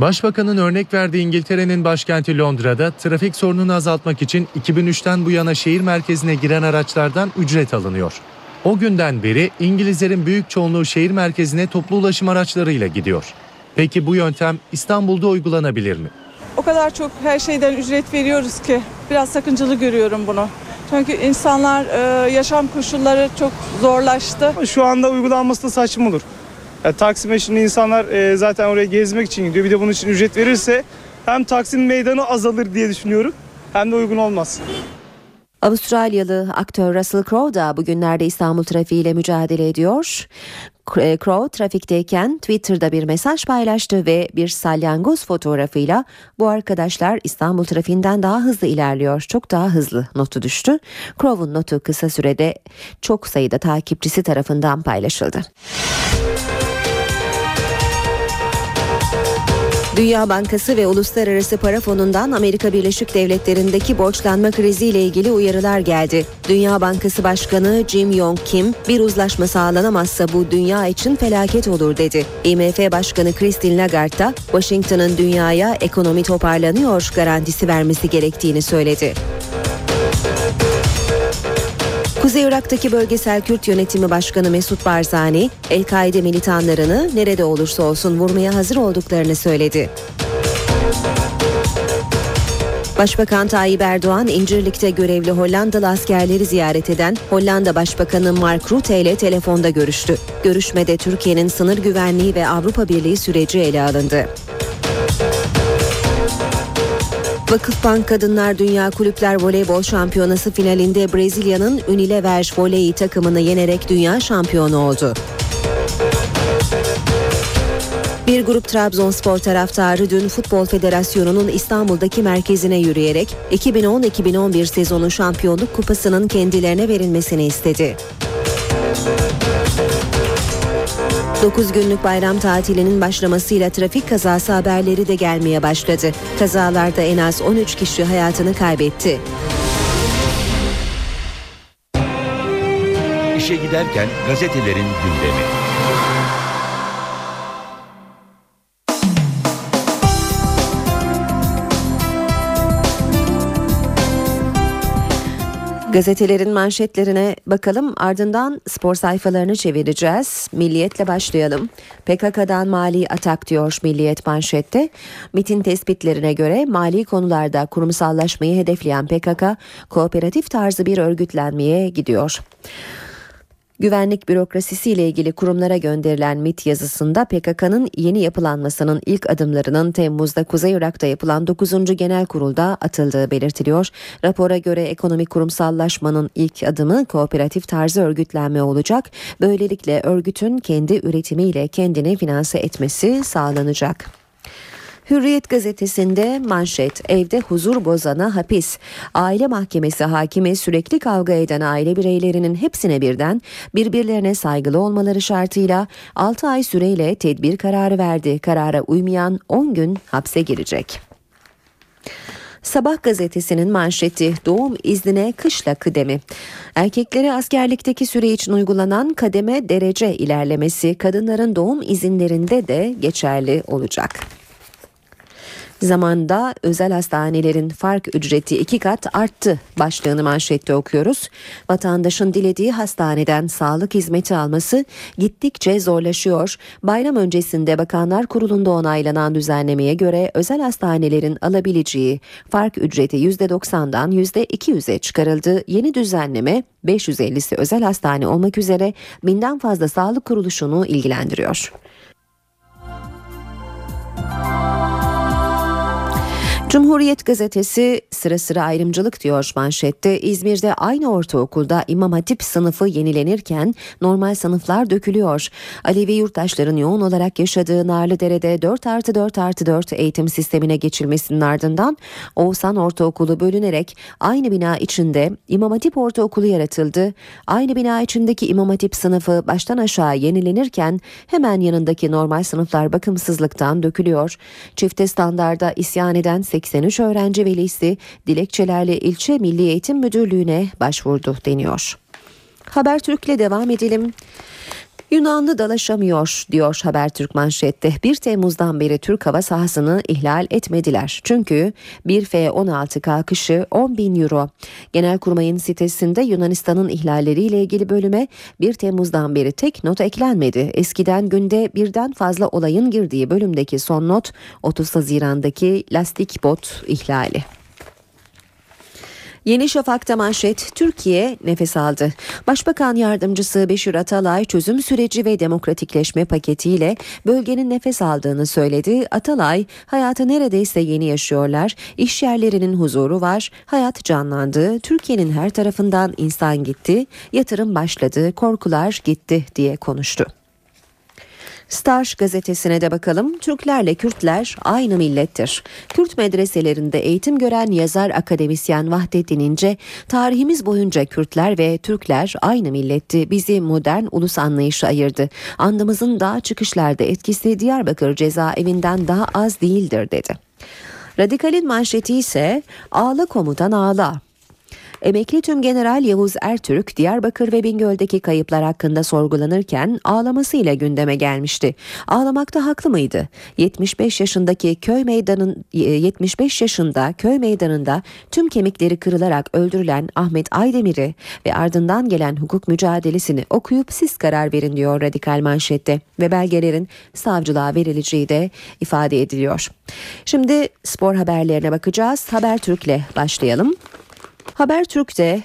Başbakanın örnek verdiği İngiltere'nin başkenti Londra'da trafik sorununu azaltmak için 2003'ten bu yana şehir merkezine giren araçlardan ücret alınıyor. O günden beri İngilizlerin büyük çoğunluğu şehir merkezine toplu ulaşım araçlarıyla gidiyor. Peki bu yöntem İstanbul'da uygulanabilir mi? O kadar çok her şeyden ücret veriyoruz ki biraz sakıncalı görüyorum bunu. Çünkü insanlar e, yaşam koşulları çok zorlaştı. Şu anda uygulanması da saçma olur. Yani Taksim'e şimdi insanlar e, zaten oraya gezmek için gidiyor. Bir de bunun için ücret verirse hem Taksim meydanı azalır diye düşünüyorum hem de uygun olmaz. Avustralyalı aktör Russell Crowe da bugünlerde İstanbul trafiğiyle mücadele ediyor. E, Crowe trafikteyken Twitter'da bir mesaj paylaştı ve bir salyangoz fotoğrafıyla bu arkadaşlar İstanbul trafiğinden daha hızlı ilerliyor, çok daha hızlı notu düştü. Crowe'un notu kısa sürede çok sayıda takipçisi tarafından paylaşıldı. Dünya Bankası ve Uluslararası Para Fonu'ndan Amerika Birleşik Devletleri'ndeki borçlanma kriziyle ilgili uyarılar geldi. Dünya Bankası Başkanı Jim Yong Kim, bir uzlaşma sağlanamazsa bu dünya için felaket olur dedi. IMF Başkanı Christine Lagarde da Washington'ın dünyaya ekonomi toparlanıyor garantisi vermesi gerektiğini söyledi. Kuzey Irak'taki bölgesel Kürt yönetimi başkanı Mesut Barzani, El-Kaide militanlarını nerede olursa olsun vurmaya hazır olduklarını söyledi. Başbakan Tayyip Erdoğan İncirlik'te görevli Hollandalı askerleri ziyaret eden Hollanda Başbakanı Mark Rutte ile telefonda görüştü. Görüşmede Türkiye'nin sınır güvenliği ve Avrupa Birliği süreci ele alındı. Vakıfbank Kadınlar Dünya Kulüpler Voleybol Şampiyonası finalinde Brezilya'nın Unilever Voley takımını yenerek dünya şampiyonu oldu. Bir grup Trabzonspor taraftarı dün Futbol Federasyonu'nun İstanbul'daki merkezine yürüyerek 2010-2011 sezonu şampiyonluk kupasının kendilerine verilmesini istedi. 9 günlük bayram tatilinin başlamasıyla trafik kazası haberleri de gelmeye başladı. Kazalarda en az 13 kişi hayatını kaybetti. İşe giderken gazetelerin gündemi. Gazetelerin manşetlerine bakalım ardından spor sayfalarını çevireceğiz. Milliyetle başlayalım. PKK'dan mali atak diyor Milliyet manşette. MIT'in tespitlerine göre mali konularda kurumsallaşmayı hedefleyen PKK kooperatif tarzı bir örgütlenmeye gidiyor. Güvenlik bürokrasisi ile ilgili kurumlara gönderilen MIT yazısında PKK'nın yeni yapılanmasının ilk adımlarının Temmuz'da Kuzey Irak'ta yapılan 9. Genel Kurul'da atıldığı belirtiliyor. Rapora göre ekonomik kurumsallaşmanın ilk adımı kooperatif tarzı örgütlenme olacak. Böylelikle örgütün kendi üretimiyle kendini finanse etmesi sağlanacak. Hürriyet gazetesinde manşet evde huzur bozana hapis. Aile mahkemesi hakimi sürekli kavga eden aile bireylerinin hepsine birden birbirlerine saygılı olmaları şartıyla 6 ay süreyle tedbir kararı verdi. Karara uymayan 10 gün hapse girecek. Sabah gazetesinin manşeti doğum iznine kışla kıdemi. Erkeklere askerlikteki süre için uygulanan kademe derece ilerlemesi kadınların doğum izinlerinde de geçerli olacak. Zamanda özel hastanelerin fark ücreti iki kat arttı başlığını manşette okuyoruz. Vatandaşın dilediği hastaneden sağlık hizmeti alması gittikçe zorlaşıyor. Bayram öncesinde Bakanlar Kurulu'nda onaylanan düzenlemeye göre özel hastanelerin alabileceği fark ücreti %90'dan %200'e çıkarıldı. Yeni düzenleme 550'si özel hastane olmak üzere binden fazla sağlık kuruluşunu ilgilendiriyor. Cumhuriyet gazetesi sıra sıra ayrımcılık diyor manşette. İzmir'de aynı ortaokulda İmam Hatip sınıfı yenilenirken normal sınıflar dökülüyor. Alevi yurttaşların yoğun olarak yaşadığı Narlıdere'de 4 artı 4 artı 4 eğitim sistemine geçilmesinin ardından Oğuzhan Ortaokulu bölünerek aynı bina içinde İmam Hatip Ortaokulu yaratıldı. Aynı bina içindeki İmam Hatip sınıfı baştan aşağı yenilenirken hemen yanındaki normal sınıflar bakımsızlıktan dökülüyor. Çifte standarda isyan eden 83 öğrenci velisi dilekçelerle ilçe Milli Eğitim Müdürlüğü'ne başvurdu deniyor. Habertürk'le devam edelim. Yunanlı dalaşamıyor diyor Habertürk manşette. 1 Temmuz'dan beri Türk hava sahasını ihlal etmediler. Çünkü bir F-16 kalkışı 10 bin euro. Genelkurmay'ın sitesinde Yunanistan'ın ihlalleriyle ilgili bölüme 1 Temmuz'dan beri tek not eklenmedi. Eskiden günde birden fazla olayın girdiği bölümdeki son not 30 Haziran'daki lastik bot ihlali. Yeni Şafak'ta manşet Türkiye nefes aldı. Başbakan yardımcısı Beşir Atalay çözüm süreci ve demokratikleşme paketiyle bölgenin nefes aldığını söyledi. Atalay hayatı neredeyse yeni yaşıyorlar. İş yerlerinin huzuru var. Hayat canlandı. Türkiye'nin her tarafından insan gitti. Yatırım başladı. Korkular gitti diye konuştu. Star gazetesine de bakalım. Türklerle Kürtler aynı millettir. Kürt medreselerinde eğitim gören yazar akademisyen Vahdettin İnce, tarihimiz boyunca Kürtler ve Türkler aynı milletti. Bizi modern ulus anlayışı ayırdı. Andımızın dağ çıkışlarda etkisi Diyarbakır cezaevinden daha az değildir dedi. Radikalin manşeti ise ağla komutan ağla. Emekli Tümgeneral Yavuz Ertürk Diyarbakır ve Bingöl'deki kayıplar hakkında sorgulanırken ağlamasıyla gündeme gelmişti. Ağlamakta haklı mıydı? 75 yaşındaki köy meydanın 75 yaşında köy meydanında tüm kemikleri kırılarak öldürülen Ahmet Aydemir'i ve ardından gelen hukuk mücadelesini okuyup siz karar verin diyor radikal manşette ve belgelerin savcılığa verileceği de ifade ediliyor. Şimdi spor haberlerine bakacağız. Habertürk'le başlayalım. Habertürk'te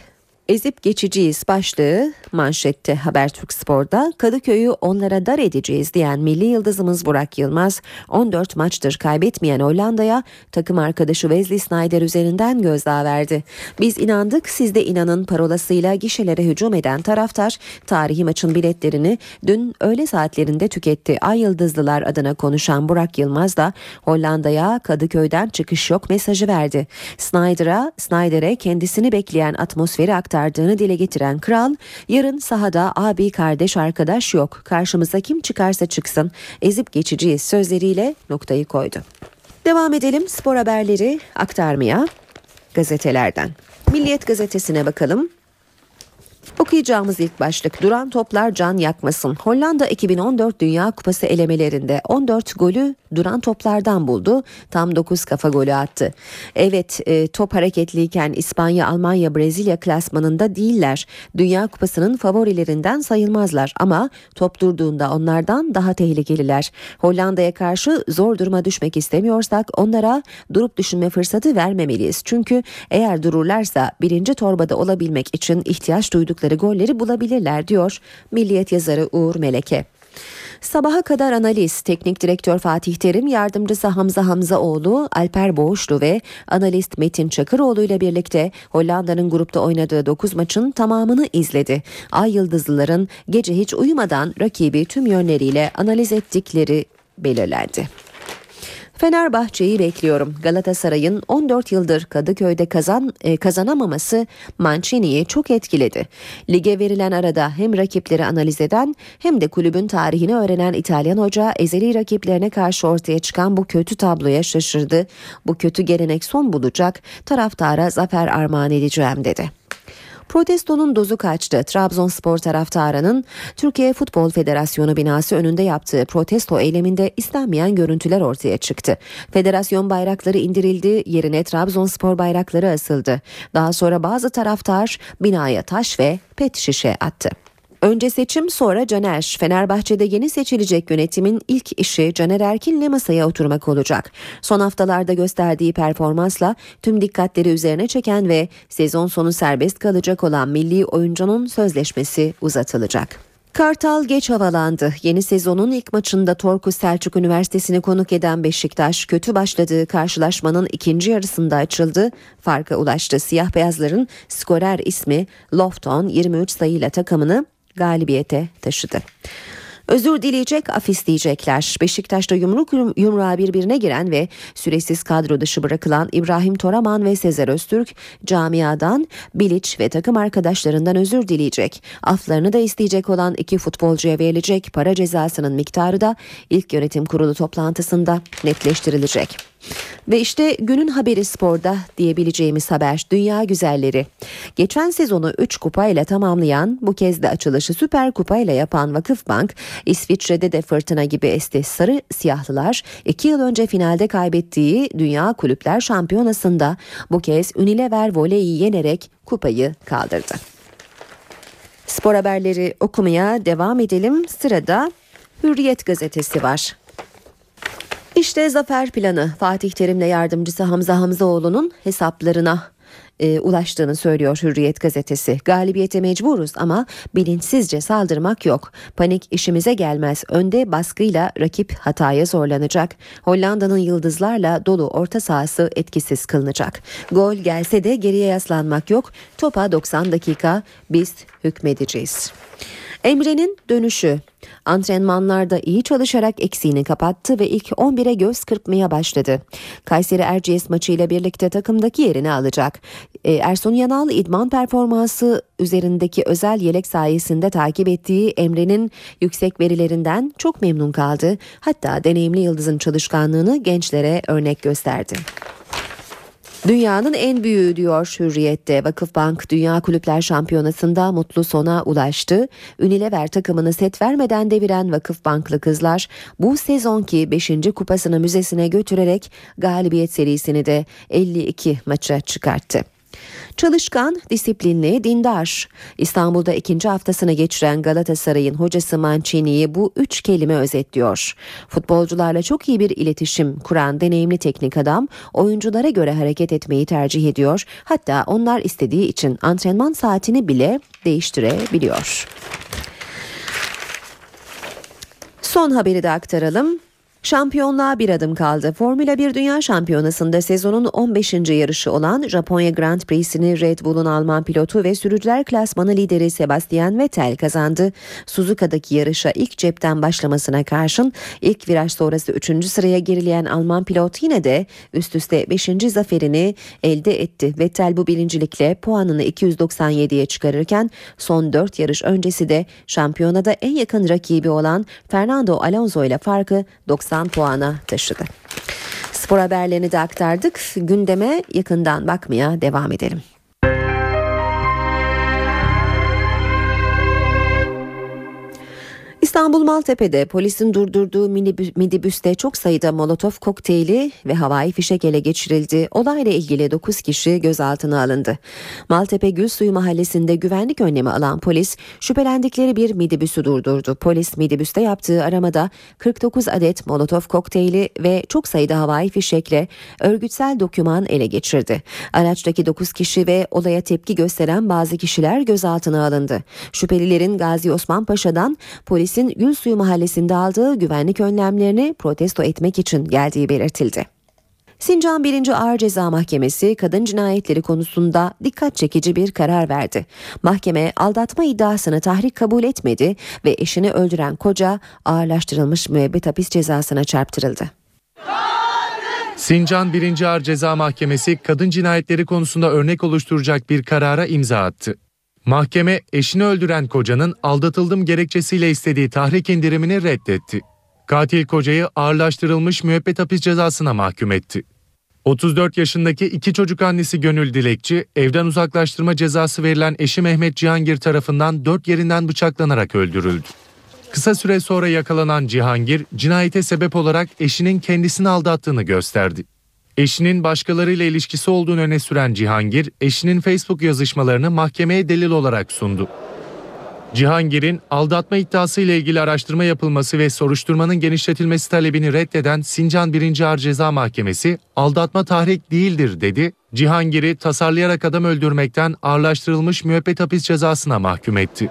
ezip geçeceğiz başlığı manşette Habertürk Spor'da Kadıköy'ü onlara dar edeceğiz diyen milli yıldızımız Burak Yılmaz 14 maçtır kaybetmeyen Hollanda'ya takım arkadaşı Wesley Snyder üzerinden gözdağı verdi. Biz inandık siz de inanın parolasıyla gişelere hücum eden taraftar tarihi maçın biletlerini dün öğle saatlerinde tüketti. Ay Yıldızlılar adına konuşan Burak Yılmaz da Hollanda'ya Kadıköy'den çıkış yok mesajı verdi. Snyder'a Snyder'e kendisini bekleyen atmosferi aktardı aktardığını dile getiren kral yarın sahada abi kardeş arkadaş yok karşımıza kim çıkarsa çıksın ezip geçeceğiz sözleriyle noktayı koydu. Devam edelim spor haberleri aktarmaya gazetelerden. Milliyet gazetesine bakalım. Okuyacağımız ilk başlık duran toplar can yakmasın. Hollanda 2014 Dünya Kupası elemelerinde 14 golü duran toplardan buldu. Tam 9 kafa golü attı. Evet e, top hareketliyken İspanya, Almanya, Brezilya klasmanında değiller. Dünya Kupası'nın favorilerinden sayılmazlar ama top durduğunda onlardan daha tehlikeliler. Hollanda'ya karşı zor duruma düşmek istemiyorsak onlara durup düşünme fırsatı vermemeliyiz. Çünkü eğer dururlarsa birinci torbada olabilmek için ihtiyaç duydukları golleri bulabilirler diyor Milliyet yazarı Uğur Meleke. Sabaha kadar analiz, teknik direktör Fatih Terim, yardımcısı Hamza Hamzaoğlu, Alper Boğuşlu ve analist Metin Çakıroğlu ile birlikte Hollanda'nın grupta oynadığı 9 maçın tamamını izledi. Ay Yıldızlıların gece hiç uyumadan rakibi tüm yönleriyle analiz ettikleri belirlendi. Fenerbahçe'yi bekliyorum. Galatasaray'ın 14 yıldır Kadıköy'de kazan e, kazanamaması Mancini'yi çok etkiledi. Lige verilen arada hem rakipleri analiz eden hem de kulübün tarihini öğrenen İtalyan hoca ezeli rakiplerine karşı ortaya çıkan bu kötü tabloya şaşırdı. Bu kötü gelenek son bulacak. Taraftara zafer armağan edeceğim dedi. Protestonun dozu kaçtı. Trabzonspor taraftarının Türkiye Futbol Federasyonu binası önünde yaptığı protesto eyleminde istenmeyen görüntüler ortaya çıktı. Federasyon bayrakları indirildi, yerine Trabzonspor bayrakları asıldı. Daha sonra bazı taraftar binaya taş ve pet şişe attı. Önce seçim sonra Caner. Fenerbahçe'de yeni seçilecek yönetimin ilk işi Caner Erkin'le masaya oturmak olacak. Son haftalarda gösterdiği performansla tüm dikkatleri üzerine çeken ve sezon sonu serbest kalacak olan milli oyuncunun sözleşmesi uzatılacak. Kartal geç havalandı. Yeni sezonun ilk maçında Torku Selçuk Üniversitesi'ni konuk eden Beşiktaş kötü başladığı karşılaşmanın ikinci yarısında açıldı. Farka ulaştı. Siyah beyazların skorer ismi Lofton 23 sayıyla takımını galibiyete taşıdı. Özür dileyecek, af isteyecekler. Beşiktaş'ta yumruk yumruğa birbirine giren ve süresiz kadro dışı bırakılan İbrahim Toraman ve Sezer Öztürk camiadan, Bilic ve takım arkadaşlarından özür dileyecek. Aflarını da isteyecek olan iki futbolcuya verilecek para cezasının miktarı da ilk yönetim kurulu toplantısında netleştirilecek. Ve işte günün haberi sporda diyebileceğimiz haber Dünya Güzelleri. Geçen sezonu 3 kupayla tamamlayan bu kez de açılışı Süper Kupayla yapan Vakıfbank İsviçre'de de fırtına gibi esti sarı siyahlılar 2 yıl önce finalde kaybettiği Dünya Kulüpler Şampiyonası'nda bu kez Unilever Voley'i yenerek kupayı kaldırdı. Spor haberleri okumaya devam edelim. Sırada Hürriyet gazetesi var. İşte zafer planı Fatih Terim'le yardımcısı Hamza Hamzaoğlu'nun hesaplarına e, ulaştığını söylüyor Hürriyet gazetesi. Galibiyete mecburuz ama bilinçsizce saldırmak yok. Panik işimize gelmez. Önde baskıyla rakip hataya zorlanacak. Hollanda'nın yıldızlarla dolu orta sahası etkisiz kılınacak. Gol gelse de geriye yaslanmak yok. Topa 90 dakika biz hükmedeceğiz. Emre'nin dönüşü Antrenmanlarda iyi çalışarak eksiğini kapattı ve ilk 11'e göz kırpmaya başladı. Kayseri Erciyes maçıyla birlikte takımdaki yerini alacak. E, Ersun Yanal idman performansı üzerindeki özel yelek sayesinde takip ettiği Emre'nin yüksek verilerinden çok memnun kaldı. Hatta deneyimli yıldızın çalışkanlığını gençlere örnek gösterdi. Dünyanın en büyüğü diyor Hürriyet'te. Vakıfbank Dünya Kulüpler Şampiyonası'nda mutlu sona ulaştı. Unilever takımını set vermeden deviren Vakıfbanklı kızlar bu sezonki 5. kupasını müzesine götürerek galibiyet serisini de 52 maça çıkarttı. Çalışkan, disiplinli, dindar. İstanbul'da ikinci haftasını geçiren Galatasaray'ın hocası Mancini'yi bu üç kelime özetliyor. Futbolcularla çok iyi bir iletişim kuran deneyimli teknik adam oyunculara göre hareket etmeyi tercih ediyor. Hatta onlar istediği için antrenman saatini bile değiştirebiliyor. Son haberi de aktaralım. Şampiyonluğa bir adım kaldı. Formula 1 Dünya Şampiyonası'nda sezonun 15. yarışı olan Japonya Grand Prix'sini Red Bull'un Alman pilotu ve sürücüler klasmanı lideri Sebastian Vettel kazandı. Suzuka'daki yarışa ilk cepten başlamasına karşın ilk viraj sonrası 3. sıraya gerileyen Alman pilot yine de üst üste 5. zaferini elde etti. Vettel bu birincilikle puanını 297'ye çıkarırken son 4 yarış öncesi de şampiyonada en yakın rakibi olan Fernando Alonso ile farkı 90 90 puana taşıdı. Spor haberlerini de aktardık. Gündeme yakından bakmaya devam edelim. İstanbul Maltepe'de polisin durdurduğu minibüste çok sayıda molotof kokteyli ve havai fişek ele geçirildi. Olayla ilgili 9 kişi gözaltına alındı. Maltepe Gülsuyu mahallesinde güvenlik önlemi alan polis şüphelendikleri bir minibüsü durdurdu. Polis minibüste yaptığı aramada 49 adet molotof kokteyli ve çok sayıda havai fişekle örgütsel doküman ele geçirdi. Araçtaki 9 kişi ve olaya tepki gösteren bazı kişiler gözaltına alındı. Şüphelilerin Gazi Osman Paşa'dan polisin polisin Gülsuyu mahallesinde aldığı güvenlik önlemlerini protesto etmek için geldiği belirtildi. Sincan 1. Ağır Ceza Mahkemesi kadın cinayetleri konusunda dikkat çekici bir karar verdi. Mahkeme aldatma iddiasını tahrik kabul etmedi ve eşini öldüren koca ağırlaştırılmış müebbet hapis cezasına çarptırıldı. Sincan 1. Ağır Ceza Mahkemesi kadın cinayetleri konusunda örnek oluşturacak bir karara imza attı. Mahkeme eşini öldüren kocanın aldatıldım gerekçesiyle istediği tahrik indirimini reddetti. Katil kocayı ağırlaştırılmış müebbet hapis cezasına mahkum etti. 34 yaşındaki iki çocuk annesi Gönül Dilekçi, evden uzaklaştırma cezası verilen eşi Mehmet Cihangir tarafından dört yerinden bıçaklanarak öldürüldü. Kısa süre sonra yakalanan Cihangir, cinayete sebep olarak eşinin kendisini aldattığını gösterdi. Eşinin başkalarıyla ilişkisi olduğunu öne süren Cihangir, eşinin Facebook yazışmalarını mahkemeye delil olarak sundu. Cihangir'in aldatma iddiası ile ilgili araştırma yapılması ve soruşturmanın genişletilmesi talebini reddeden Sincan 1. Ağır Ceza Mahkemesi, aldatma tahrik değildir dedi. Cihangir'i tasarlayarak adam öldürmekten ağırlaştırılmış müebbet hapis cezasına mahkum etti.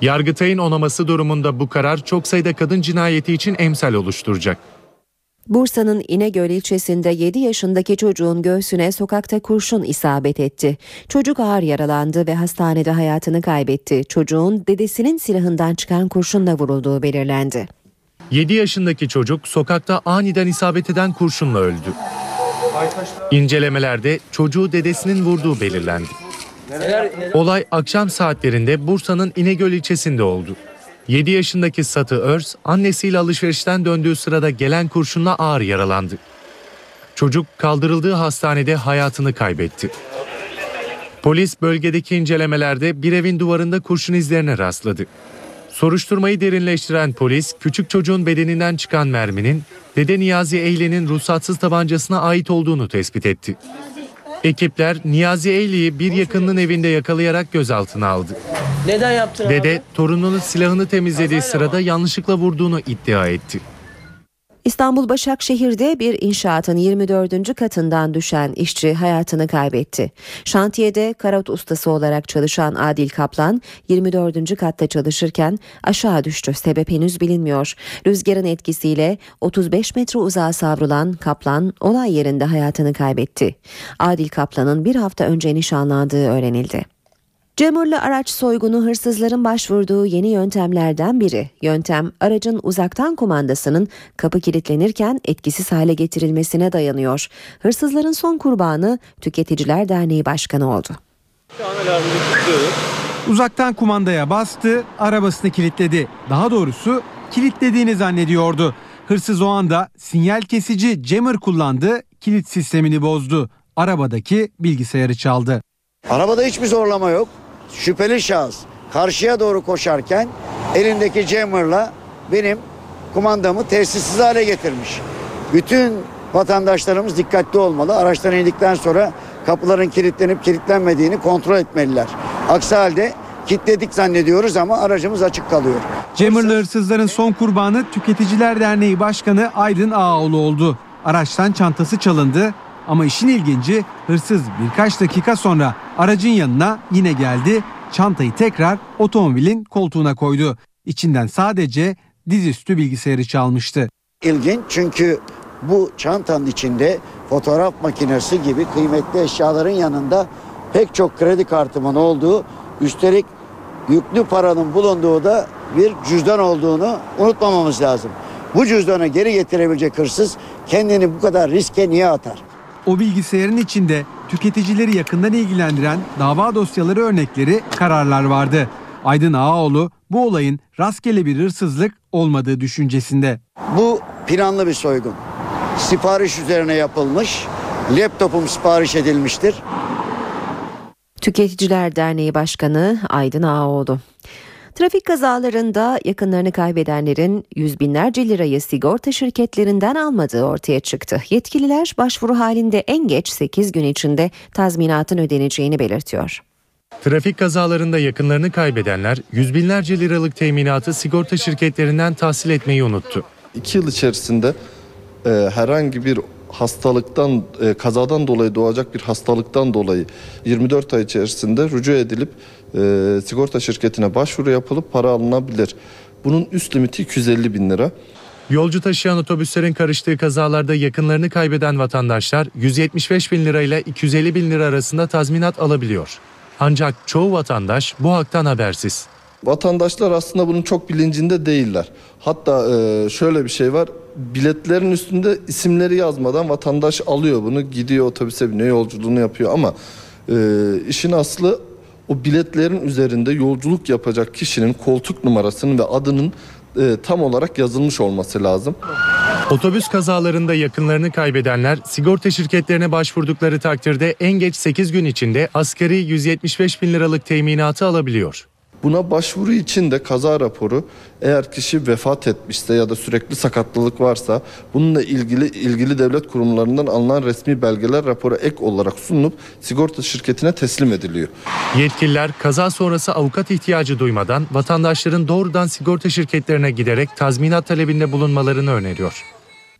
Yargıtay'ın onaması durumunda bu karar çok sayıda kadın cinayeti için emsal oluşturacak. Bursa'nın İnegöl ilçesinde 7 yaşındaki çocuğun göğsüne sokakta kurşun isabet etti. Çocuk ağır yaralandı ve hastanede hayatını kaybetti. Çocuğun dedesinin silahından çıkan kurşunla vurulduğu belirlendi. 7 yaşındaki çocuk sokakta aniden isabet eden kurşunla öldü. İncelemelerde çocuğu dedesinin vurduğu belirlendi. Olay akşam saatlerinde Bursa'nın İnegöl ilçesinde oldu. 7 yaşındaki Satı Örs annesiyle alışverişten döndüğü sırada gelen kurşunla ağır yaralandı. Çocuk kaldırıldığı hastanede hayatını kaybetti. Polis bölgedeki incelemelerde bir evin duvarında kurşun izlerine rastladı. Soruşturmayı derinleştiren polis küçük çocuğun bedeninden çıkan merminin Dede Niyazi Eyle'nin ruhsatsız tabancasına ait olduğunu tespit etti. Ekipler Niyazi Eyli'yi bir yakınının evinde yakalayarak gözaltına aldı. Neden yaptın Dede torununun silahını temizlediği sırada yanlışlıkla vurduğunu iddia etti. İstanbul Başakşehir'de bir inşaatın 24. katından düşen işçi hayatını kaybetti. Şantiyede karot ustası olarak çalışan Adil Kaplan 24. katta çalışırken aşağı düştü. Sebep henüz bilinmiyor. Rüzgarın etkisiyle 35 metre uzağa savrulan Kaplan olay yerinde hayatını kaybetti. Adil Kaplan'ın bir hafta önce nişanlandığı öğrenildi. Cemurlu araç soygunu hırsızların başvurduğu yeni yöntemlerden biri. Yöntem aracın uzaktan kumandasının kapı kilitlenirken etkisiz hale getirilmesine dayanıyor. Hırsızların son kurbanı Tüketiciler Derneği Başkanı oldu. Uzaktan kumandaya bastı, arabasını kilitledi. Daha doğrusu kilitlediğini zannediyordu. Hırsız o anda sinyal kesici jammer kullandı, kilit sistemini bozdu. Arabadaki bilgisayarı çaldı. Arabada hiçbir zorlama yok. Şüpheli şahıs karşıya doğru koşarken elindeki jammer'la benim kumandamı tesisiz hale getirmiş. Bütün vatandaşlarımız dikkatli olmalı. Araçtan indikten sonra kapıların kilitlenip kilitlenmediğini kontrol etmeliler. Aksi halde kilitledik zannediyoruz ama aracımız açık kalıyor. Jammer'lı hırsızların son kurbanı Tüketiciler Derneği Başkanı Aydın Ağaoğlu oldu. Araçtan çantası çalındı ama işin ilginci hırsız birkaç dakika sonra aracın yanına yine geldi. Çantayı tekrar otomobilin koltuğuna koydu. İçinden sadece dizüstü bilgisayarı çalmıştı. İlginç çünkü bu çantanın içinde fotoğraf makinesi gibi kıymetli eşyaların yanında pek çok kredi kartımın olduğu üstelik yüklü paranın bulunduğu da bir cüzdan olduğunu unutmamamız lazım. Bu cüzdanı geri getirebilecek hırsız kendini bu kadar riske niye atar? O bilgisayarın içinde tüketicileri yakından ilgilendiren dava dosyaları örnekleri, kararlar vardı. Aydın Ağaoğlu bu olayın rastgele bir hırsızlık olmadığı düşüncesinde. Bu planlı bir soygun. Sipariş üzerine yapılmış. Laptopum sipariş edilmiştir. Tüketiciler Derneği Başkanı Aydın Ağaoğlu. Trafik kazalarında yakınlarını kaybedenlerin yüz binlerce lirayı sigorta şirketlerinden almadığı ortaya çıktı. Yetkililer başvuru halinde en geç 8 gün içinde tazminatın ödeneceğini belirtiyor. Trafik kazalarında yakınlarını kaybedenler yüz binlerce liralık teminatı sigorta şirketlerinden tahsil etmeyi unuttu. İki yıl içerisinde e, herhangi bir hastalıktan, e, kazadan dolayı doğacak bir hastalıktan dolayı 24 ay içerisinde rücu edilip e, sigorta şirketine başvuru yapılıp para alınabilir. Bunun üst limiti 250 bin lira. Yolcu taşıyan otobüslerin karıştığı kazalarda yakınlarını kaybeden vatandaşlar 175 bin lira ile 250 bin lira arasında tazminat alabiliyor. Ancak çoğu vatandaş bu haktan habersiz. Vatandaşlar aslında bunun çok bilincinde değiller. Hatta e, şöyle bir şey var. Biletlerin üstünde isimleri yazmadan vatandaş alıyor bunu, gidiyor otobüse biniyor, yolculuğunu yapıyor ama e, işin aslı o biletlerin üzerinde yolculuk yapacak kişinin koltuk numarasının ve adının e, tam olarak yazılmış olması lazım. Otobüs kazalarında yakınlarını kaybedenler sigorta şirketlerine başvurdukları takdirde en geç 8 gün içinde asgari 175 bin liralık teminatı alabiliyor. Buna başvuru için de kaza raporu eğer kişi vefat etmişse ya da sürekli sakatlılık varsa bununla ilgili ilgili devlet kurumlarından alınan resmi belgeler rapora ek olarak sunulup sigorta şirketine teslim ediliyor. Yetkililer kaza sonrası avukat ihtiyacı duymadan vatandaşların doğrudan sigorta şirketlerine giderek tazminat talebinde bulunmalarını öneriyor.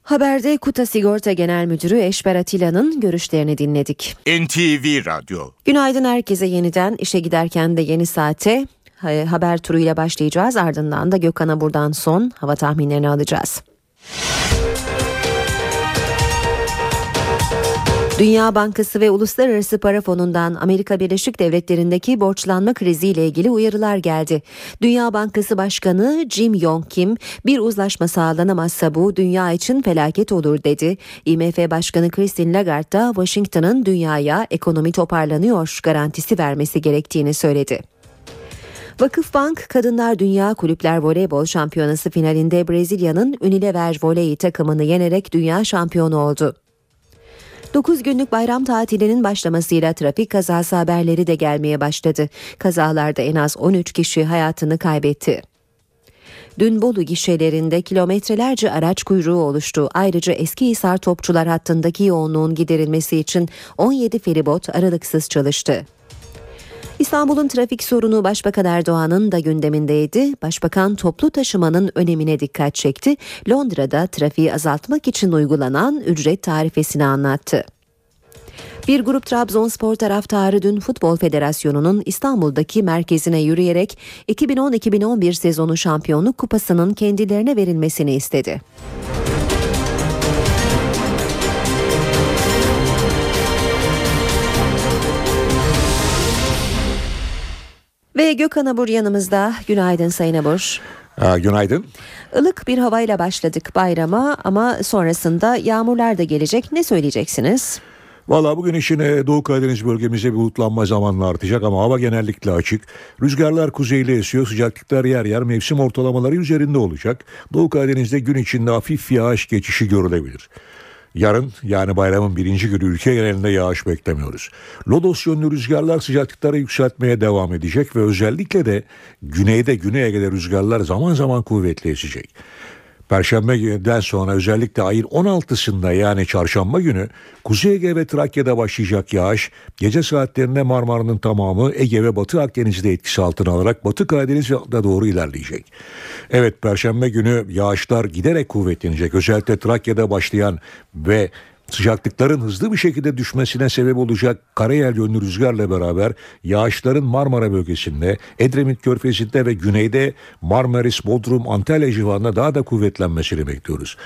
Haberde Kuta Sigorta Genel Müdürü Eşber Atilla'nın görüşlerini dinledik. NTV Radyo Günaydın herkese yeniden işe giderken de yeni saate haber turuyla başlayacağız. Ardından da Gökhan'a buradan son hava tahminlerini alacağız. Dünya Bankası ve Uluslararası Para Fonu'ndan Amerika Birleşik Devletleri'ndeki borçlanma kriziyle ilgili uyarılar geldi. Dünya Bankası Başkanı Jim Yong Kim bir uzlaşma sağlanamazsa bu dünya için felaket olur dedi. IMF Başkanı Christine Lagarde da Washington'ın dünyaya ekonomi toparlanıyor garantisi vermesi gerektiğini söyledi. Vakıfbank Kadınlar Dünya Kulüpler Voleybol Şampiyonası finalinde Brezilya'nın Unilever Voley takımını yenerek dünya şampiyonu oldu. 9 günlük bayram tatilinin başlamasıyla trafik kazası haberleri de gelmeye başladı. Kazalarda en az 13 kişi hayatını kaybetti. Dün Bolu gişelerinde kilometrelerce araç kuyruğu oluştu. Ayrıca Eskihisar Topçular hattındaki yoğunluğun giderilmesi için 17 feribot aralıksız çalıştı. İstanbul'un trafik sorunu Başbakan Erdoğan'ın da gündemindeydi. Başbakan toplu taşımanın önemine dikkat çekti. Londra'da trafiği azaltmak için uygulanan ücret tarifesini anlattı. Bir grup Trabzonspor taraftarı dün Futbol Federasyonu'nun İstanbul'daki merkezine yürüyerek 2010-2011 sezonu şampiyonluk kupasının kendilerine verilmesini istedi. Ve Gökhan Abur yanımızda. Günaydın Sayın Abur. Aa, günaydın. Ilık bir havayla başladık bayrama ama sonrasında yağmurlar da gelecek. Ne söyleyeceksiniz? Valla bugün için Doğu Karadeniz bölgemizde bir bulutlanma zamanla artacak ama hava genellikle açık. Rüzgarlar kuzeyli esiyor, sıcaklıklar yer yer mevsim ortalamaları üzerinde olacak. Doğu Karadeniz'de gün içinde hafif yağış geçişi görülebilir. Yarın yani bayramın birinci günü ülke genelinde yağış beklemiyoruz. Lodos yönlü rüzgarlar sıcaklıkları yükseltmeye devam edecek ve özellikle de güneyde Güney Ege'de rüzgarlar zaman zaman kuvvetli esecek. Perşembe günden sonra özellikle ayın 16'sında yani çarşamba günü Kuzey Ege ve Trakya'da başlayacak yağış gece saatlerinde Marmara'nın tamamı Ege ve Batı Akdeniz'de etkisi altına alarak Batı Karadeniz'e doğru ilerleyecek. Evet Perşembe günü yağışlar giderek kuvvetlenecek. Özellikle Trakya'da başlayan ve Sıcaklıkların hızlı bir şekilde düşmesine sebep olacak karayel yönlü rüzgarla beraber yağışların Marmara bölgesinde, Edremit Körfezi'nde ve güneyde Marmaris, Bodrum, Antalya civarında daha da kuvvetlenmesini bekliyoruz.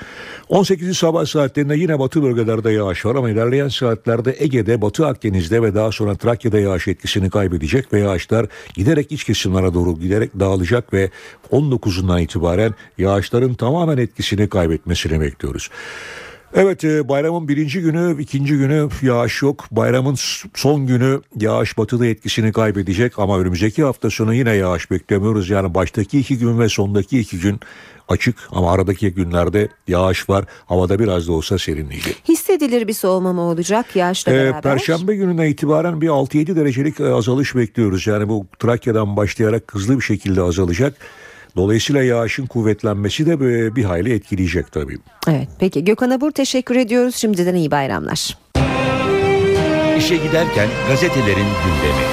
18. sabah saatlerinde yine batı bölgelerde yağış var ama ilerleyen saatlerde Ege'de, Batı Akdeniz'de ve daha sonra Trakya'da yağış etkisini kaybedecek ve yağışlar giderek iç kesimlere doğru giderek dağılacak ve 19'undan itibaren yağışların tamamen etkisini kaybetmesini bekliyoruz. Evet e, bayramın birinci günü, ikinci günü yağış yok. Bayramın son günü yağış batıda etkisini kaybedecek ama önümüzdeki hafta sonu yine yağış beklemiyoruz. Yani baştaki iki gün ve sondaki iki gün açık ama aradaki günlerde yağış var. Havada biraz da olsa serinleyecek. Hissedilir bir soğuma mı olacak yağışla ee, beraber? Perşembe gününe itibaren bir 6-7 derecelik e, azalış bekliyoruz. Yani bu Trakya'dan başlayarak hızlı bir şekilde azalacak. Dolayısıyla yağışın kuvvetlenmesi de bir hayli etkileyecek tabii. Evet peki Gökhan Abur teşekkür ediyoruz. Şimdiden iyi bayramlar. İşe giderken gazetelerin gündemi.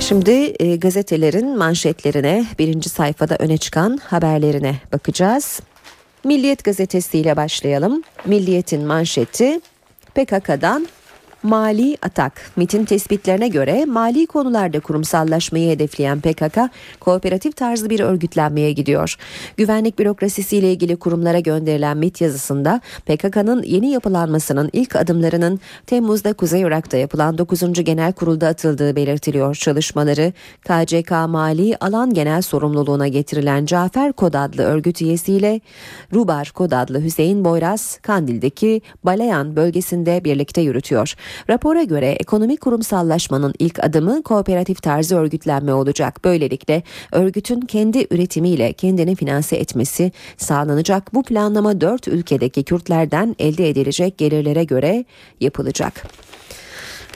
Şimdi e, gazetelerin manşetlerine birinci sayfada öne çıkan haberlerine bakacağız. Milliyet gazetesiyle başlayalım. Milliyet'in manşeti PKK'dan Mali atak. MIT'in tespitlerine göre mali konularda kurumsallaşmayı hedefleyen PKK kooperatif tarzı bir örgütlenmeye gidiyor. Güvenlik bürokrasisiyle ilgili kurumlara gönderilen MIT yazısında PKK'nın yeni yapılanmasının ilk adımlarının Temmuz'da Kuzey Irak'ta yapılan 9. Genel Kurul'da atıldığı belirtiliyor. Çalışmaları KCK Mali Alan Genel Sorumluluğuna getirilen Cafer Kod adlı örgüt üyesiyle Rubar Kod adlı Hüseyin Boyraz Kandil'deki Balayan bölgesinde birlikte yürütüyor. Rapora göre ekonomik kurumsallaşmanın ilk adımı kooperatif tarzı örgütlenme olacak. Böylelikle örgütün kendi üretimiyle kendini finanse etmesi sağlanacak. Bu planlama dört ülkedeki Kürtlerden elde edilecek gelirlere göre yapılacak.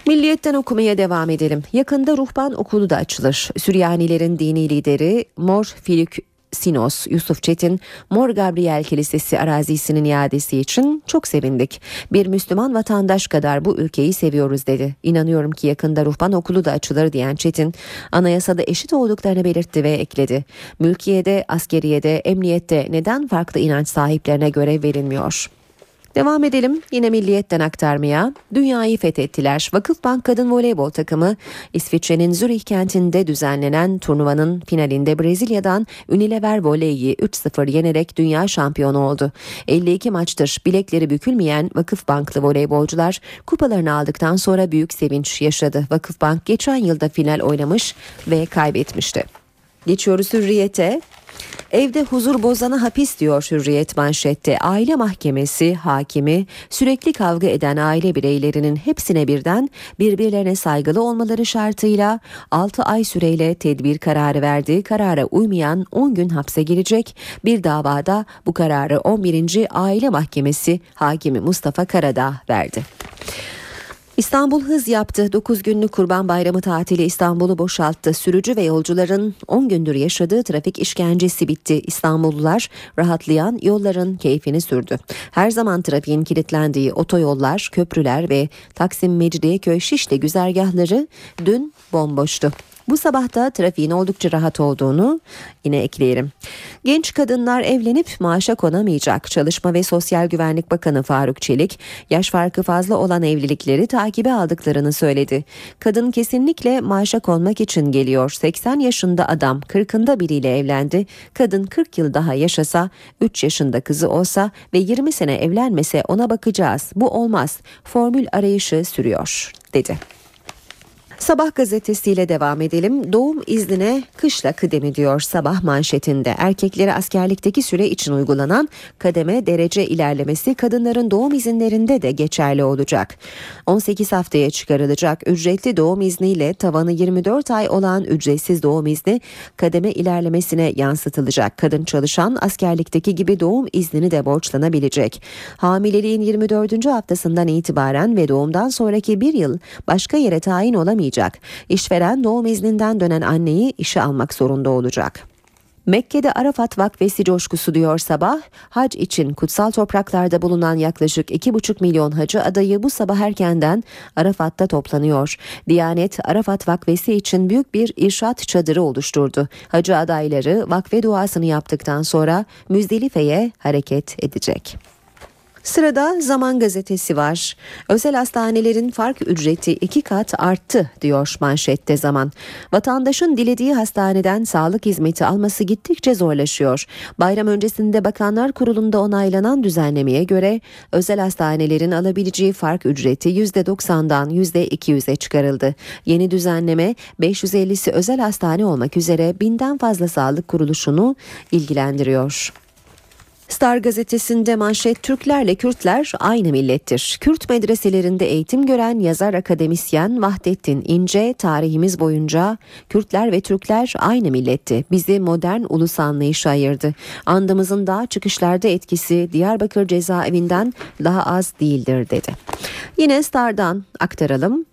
Milliyetten okumaya devam edelim. Yakında ruhban okulu da açılır. Süryanilerin dini lideri Mor Filik Sinos, Yusuf Çetin, Mor Gabriel Kilisesi arazisinin iadesi için çok sevindik. Bir Müslüman vatandaş kadar bu ülkeyi seviyoruz dedi. İnanıyorum ki yakında ruhban okulu da açılır diyen Çetin, anayasada eşit olduklarını belirtti ve ekledi. Mülkiyede, askeriyede, emniyette neden farklı inanç sahiplerine görev verilmiyor? Devam edelim yine milliyetten aktarmaya. Dünyayı fethettiler. Vakıfbank Kadın Voleybol takımı İsviçre'nin Zürih kentinde düzenlenen turnuvanın finalinde Brezilya'dan Unilever Voley'i 3-0 yenerek dünya şampiyonu oldu. 52 maçtır bilekleri bükülmeyen Vakıfbanklı voleybolcular kupalarını aldıktan sonra büyük sevinç yaşadı. Vakıfbank geçen yılda final oynamış ve kaybetmişti. Geçiyoruz hürriyete. Evde huzur bozana hapis diyor Hürriyet manşette. Aile mahkemesi hakimi sürekli kavga eden aile bireylerinin hepsine birden birbirlerine saygılı olmaları şartıyla 6 ay süreyle tedbir kararı verdi. Karara uymayan 10 gün hapse girecek. Bir davada bu kararı 11. Aile Mahkemesi hakimi Mustafa Karadağ verdi. İstanbul hız yaptı. 9 günlük Kurban Bayramı tatili İstanbul'u boşalttı. Sürücü ve yolcuların 10 gündür yaşadığı trafik işkencesi bitti. İstanbullular rahatlayan yolların keyfini sürdü. Her zaman trafiğin kilitlendiği otoyollar, köprüler ve Taksim Mecidiyeköy Şişli güzergahları dün bomboştu. Bu sabah da trafiğin oldukça rahat olduğunu yine ekleyelim. Genç kadınlar evlenip maaşa konamayacak. Çalışma ve Sosyal Güvenlik Bakanı Faruk Çelik, yaş farkı fazla olan evlilikleri takibe aldıklarını söyledi. Kadın kesinlikle maaşa konmak için geliyor. 80 yaşında adam 40'ında biriyle evlendi. Kadın 40 yıl daha yaşasa, 3 yaşında kızı olsa ve 20 sene evlenmese ona bakacağız. Bu olmaz. Formül arayışı sürüyor, dedi. Sabah gazetesiyle devam edelim. Doğum iznine kışla kıdemi diyor sabah manşetinde. Erkeklere askerlikteki süre için uygulanan kademe derece ilerlemesi kadınların doğum izinlerinde de geçerli olacak. 18 haftaya çıkarılacak ücretli doğum izniyle tavanı 24 ay olan ücretsiz doğum izni kademe ilerlemesine yansıtılacak. Kadın çalışan askerlikteki gibi doğum iznini de borçlanabilecek. Hamileliğin 24. haftasından itibaren ve doğumdan sonraki bir yıl başka yere tayin olamayacak olmayacak. İşveren doğum izninden dönen anneyi işe almak zorunda olacak. Mekke'de Arafat Vakfesi coşkusu diyor sabah. Hac için kutsal topraklarda bulunan yaklaşık 2,5 milyon hacı adayı bu sabah erkenden Arafat'ta toplanıyor. Diyanet Arafat Vakfesi için büyük bir irşat çadırı oluşturdu. Hacı adayları vakfe duasını yaptıktan sonra Müzdelife'ye hareket edecek. Sırada Zaman Gazetesi var. Özel hastanelerin fark ücreti iki kat arttı diyor manşette Zaman. Vatandaşın dilediği hastaneden sağlık hizmeti alması gittikçe zorlaşıyor. Bayram öncesinde Bakanlar Kurulu'nda onaylanan düzenlemeye göre özel hastanelerin alabileceği fark ücreti %90'dan %200'e çıkarıldı. Yeni düzenleme 550'si özel hastane olmak üzere binden fazla sağlık kuruluşunu ilgilendiriyor. Star gazetesinde manşet Türklerle Kürtler aynı millettir. Kürt medreselerinde eğitim gören yazar akademisyen Vahdettin İnce tarihimiz boyunca Kürtler ve Türkler aynı milletti. Bizi modern ulus anlayışı ayırdı. Andımızın daha çıkışlarda etkisi Diyarbakır cezaevinden daha az değildir dedi. Yine Star'dan aktaralım.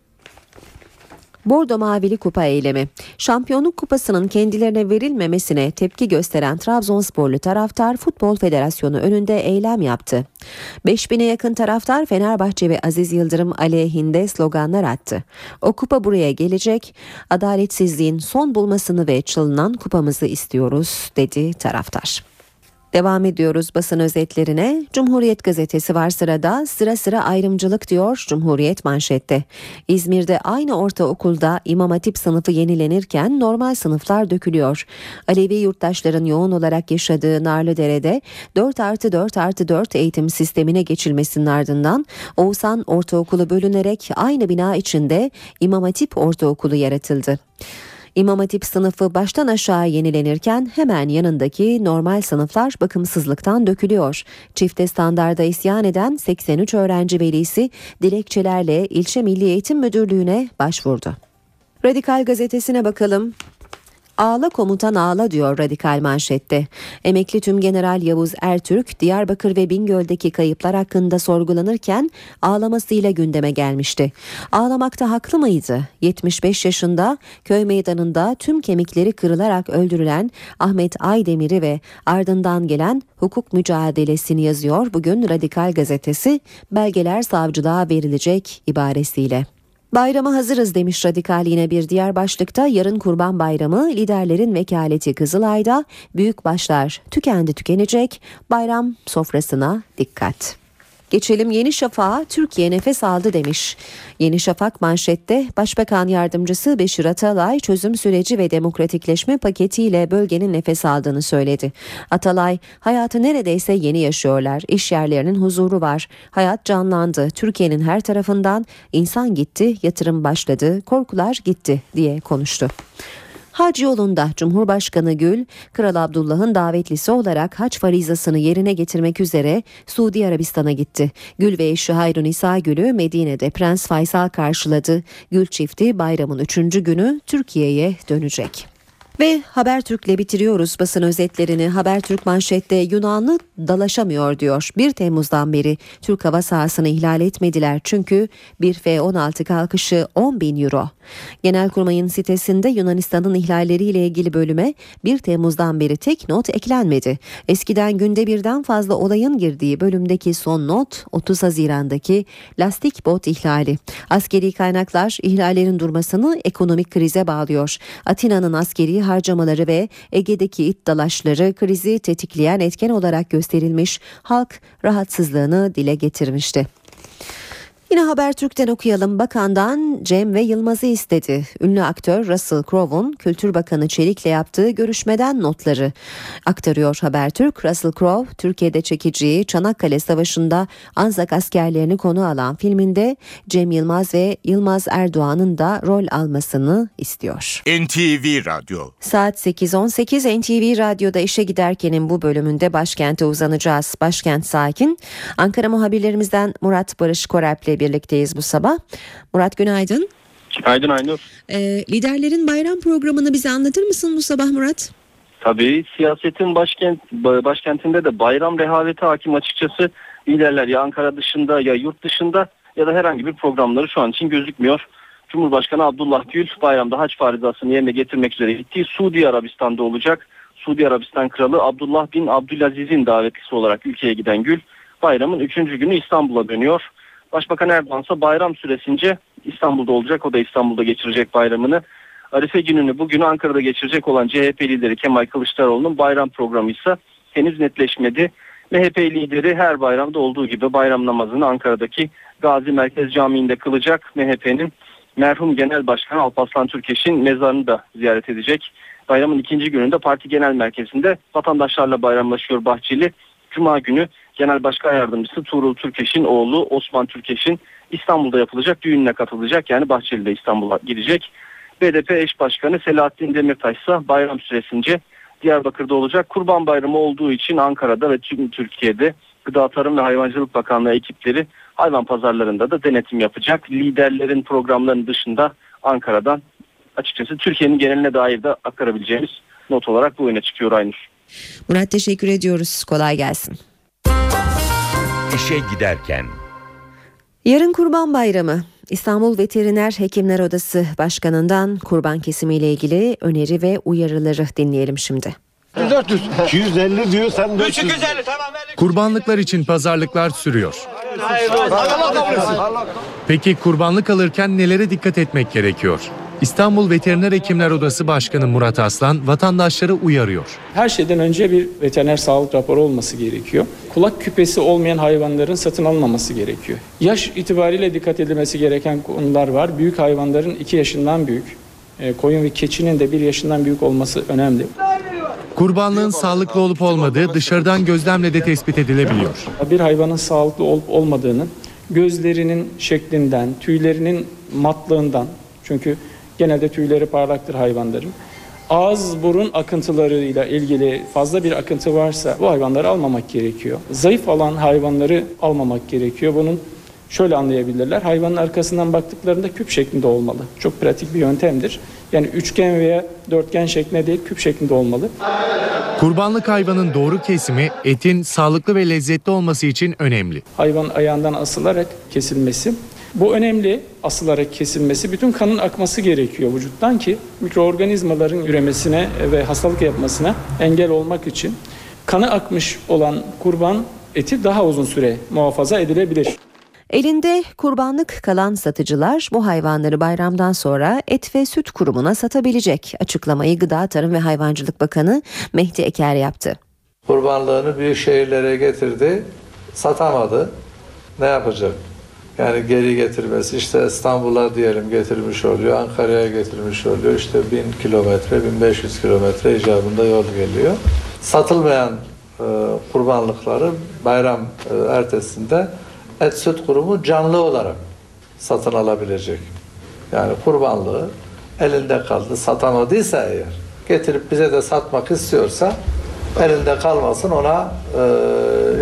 Bordo Mavili Kupa eylemi. Şampiyonluk kupasının kendilerine verilmemesine tepki gösteren Trabzonsporlu taraftar Futbol Federasyonu önünde eylem yaptı. 5000'e yakın taraftar Fenerbahçe ve Aziz Yıldırım aleyhinde sloganlar attı. O kupa buraya gelecek, adaletsizliğin son bulmasını ve çalınan kupamızı istiyoruz dedi taraftar. Devam ediyoruz basın özetlerine. Cumhuriyet gazetesi var sırada. Sıra sıra ayrımcılık diyor Cumhuriyet manşette. İzmir'de aynı ortaokulda İmam Hatip sınıfı yenilenirken normal sınıflar dökülüyor. Alevi yurttaşların yoğun olarak yaşadığı Narlıdere'de 4 artı 4 artı 4 eğitim sistemine geçilmesinin ardından Oğuzhan Ortaokulu bölünerek aynı bina içinde İmam Hatip Ortaokulu yaratıldı. İmam Hatip sınıfı baştan aşağı yenilenirken hemen yanındaki normal sınıflar bakımsızlıktan dökülüyor. Çifte standarda isyan eden 83 öğrenci velisi dilekçelerle ilçe Milli Eğitim Müdürlüğü'ne başvurdu. Radikal gazetesine bakalım. Ağla komutan ağla diyor radikal manşette. Emekli Tüm General Yavuz Ertürk Diyarbakır ve Bingöl'deki kayıplar hakkında sorgulanırken ağlamasıyla gündeme gelmişti. Ağlamakta haklı mıydı? 75 yaşında köy meydanında tüm kemikleri kırılarak öldürülen Ahmet Aydemir'i ve ardından gelen hukuk mücadelesini yazıyor bugün Radikal gazetesi belgeler savcılığa verilecek ibaresiyle. Bayrama hazırız demiş radikal yine bir diğer başlıkta. Yarın kurban bayramı liderlerin vekaleti Kızılay'da. Büyük başlar tükendi tükenecek. Bayram sofrasına dikkat. Geçelim Yeni Şafak'a Türkiye nefes aldı demiş. Yeni Şafak manşette Başbakan Yardımcısı Beşir Atalay çözüm süreci ve demokratikleşme paketiyle bölgenin nefes aldığını söyledi. Atalay hayatı neredeyse yeni yaşıyorlar. İş yerlerinin huzuru var. Hayat canlandı. Türkiye'nin her tarafından insan gitti, yatırım başladı, korkular gitti diye konuştu. Hac yolunda Cumhurbaşkanı Gül, Kral Abdullah'ın davetlisi olarak hac farizasını yerine getirmek üzere Suudi Arabistan'a gitti. Gül ve eşi Hayrun İsa Gül'ü Medine'de Prens Faysal karşıladı. Gül çifti bayramın üçüncü günü Türkiye'ye dönecek. Ve Habertürk'le bitiriyoruz basın özetlerini. Habertürk manşette Yunanlı dalaşamıyor diyor. 1 Temmuz'dan beri Türk hava sahasını ihlal etmediler çünkü bir F-16 kalkışı 10 bin euro. Genelkurmay'ın sitesinde Yunanistan'ın ihlalleriyle ilgili bölüme 1 Temmuz'dan beri tek not eklenmedi. Eskiden günde birden fazla olayın girdiği bölümdeki son not 30 Haziran'daki lastik bot ihlali. Askeri kaynaklar ihlallerin durmasını ekonomik krize bağlıyor. Atina'nın askeri harcamaları ve Ege'deki it dalaşları krizi tetikleyen etken olarak gösterilmiş halk rahatsızlığını dile getirmişti. Yine Habertürk'ten okuyalım. Bakandan Cem ve Yılmaz'ı istedi. Ünlü aktör Russell Crowe'un Kültür Bakanı Çelik'le yaptığı görüşmeden notları aktarıyor Habertürk. Russell Crowe, Türkiye'de çekeceği Çanakkale Savaşı'nda Anzak askerlerini konu alan filminde Cem Yılmaz ve Yılmaz Erdoğan'ın da rol almasını istiyor. NTV Radyo Saat 8.18 NTV Radyo'da işe giderkenin bu bölümünde başkente uzanacağız. Başkent sakin. Ankara muhabirlerimizden Murat Barış Koralp'le birlikteyiz bu sabah. Murat günaydın. Günaydın Aynur. Ee, liderlerin bayram programını bize anlatır mısın bu sabah Murat? Tabii siyasetin başkent başkentinde de bayram rehaveti hakim açıkçası. Liderler ya Ankara dışında ya yurt dışında ya da herhangi bir programları şu an için gözükmüyor. Cumhurbaşkanı Abdullah Gül bayramda haç farizasını yerine getirmek üzere gittiği Suudi Arabistan'da olacak. Suudi Arabistan Kralı Abdullah bin Abdülaziz'in davetlisi olarak ülkeye giden Gül bayramın 3. günü İstanbul'a dönüyor. Başbakan Erdoğan ise bayram süresince İstanbul'da olacak. O da İstanbul'da geçirecek bayramını. Arife gününü bugün Ankara'da geçirecek olan CHP lideri Kemal Kılıçdaroğlu'nun bayram programı ise henüz netleşmedi. MHP lideri her bayramda olduğu gibi bayram namazını Ankara'daki Gazi Merkez Camii'nde kılacak. MHP'nin merhum Genel Başkanı Alparslan Türkeş'in mezarını da ziyaret edecek. Bayramın ikinci gününde parti genel merkezinde vatandaşlarla bayramlaşıyor Bahçeli. Cuma günü Genel Başkan Yardımcısı Tuğrul Türkeş'in oğlu Osman Türkeş'in İstanbul'da yapılacak düğününe katılacak. Yani Bahçeli'de İstanbul'a gidecek. BDP eş başkanı Selahattin Demirtaş ise bayram süresince Diyarbakır'da olacak. Kurban Bayramı olduğu için Ankara'da ve tüm Türkiye'de Gıda Tarım ve Hayvancılık Bakanlığı ekipleri hayvan pazarlarında da denetim yapacak. Liderlerin programlarının dışında Ankara'dan açıkçası Türkiye'nin geneline dair de aktarabileceğimiz not olarak bu öne çıkıyor Aynur. Murat teşekkür ediyoruz. Kolay gelsin. İşe giderken Yarın Kurban Bayramı. İstanbul Veteriner Hekimler Odası Başkanı'ndan kurban kesimiyle ilgili öneri ve uyarıları dinleyelim şimdi. 400. 250 diyor sen 400. 250 tamam. Kurbanlıklar için pazarlıklar sürüyor. Peki kurbanlık alırken nelere dikkat etmek gerekiyor? İstanbul Veteriner Hekimler Odası Başkanı Murat Aslan vatandaşları uyarıyor. Her şeyden önce bir veteriner sağlık raporu olması gerekiyor. Kulak küpesi olmayan hayvanların satın alınmaması gerekiyor. Yaş itibariyle dikkat edilmesi gereken konular var. Büyük hayvanların 2 yaşından büyük, e, koyun ve keçinin de 1 yaşından büyük olması önemli. Kurbanlığın sağlıklı olup olmadığı dışarıdan gözlemle de tespit edilebiliyor. Bir hayvanın sağlıklı olup olmadığını gözlerinin şeklinden, tüylerinin matlığından çünkü genelde tüyleri parlaktır hayvanların. Ağız burun akıntılarıyla ilgili fazla bir akıntı varsa bu hayvanları almamak gerekiyor. Zayıf olan hayvanları almamak gerekiyor. Bunun şöyle anlayabilirler. Hayvanın arkasından baktıklarında küp şeklinde olmalı. Çok pratik bir yöntemdir. Yani üçgen veya dörtgen şeklinde değil küp şeklinde olmalı. Kurbanlık hayvanın doğru kesimi etin sağlıklı ve lezzetli olması için önemli. Hayvan ayağından asılarak kesilmesi. Bu önemli asılarak kesilmesi. Bütün kanın akması gerekiyor vücuttan ki mikroorganizmaların üremesine ve hastalık yapmasına engel olmak için. Kanı akmış olan kurban eti daha uzun süre muhafaza edilebilir. Elinde kurbanlık kalan satıcılar bu hayvanları bayramdan sonra Et ve Süt Kurumu'na satabilecek. Açıklamayı Gıda Tarım ve Hayvancılık Bakanı Mehdi Eker yaptı. Kurbanlığını büyük şehirlere getirdi, satamadı. ne yapacak? Yani geri getirmesi işte İstanbul'a diyelim getirmiş oluyor, Ankara'ya getirmiş oluyor. İşte 1000 kilometre, 1500 kilometre icabında yol geliyor. Satılmayan e, kurbanlıkları bayram e, ertesinde et süt kurumu canlı olarak satın alabilecek. Yani kurbanlığı elinde kaldı. Satan o değilse eğer getirip bize de satmak istiyorsa elinde kalmasın ona e,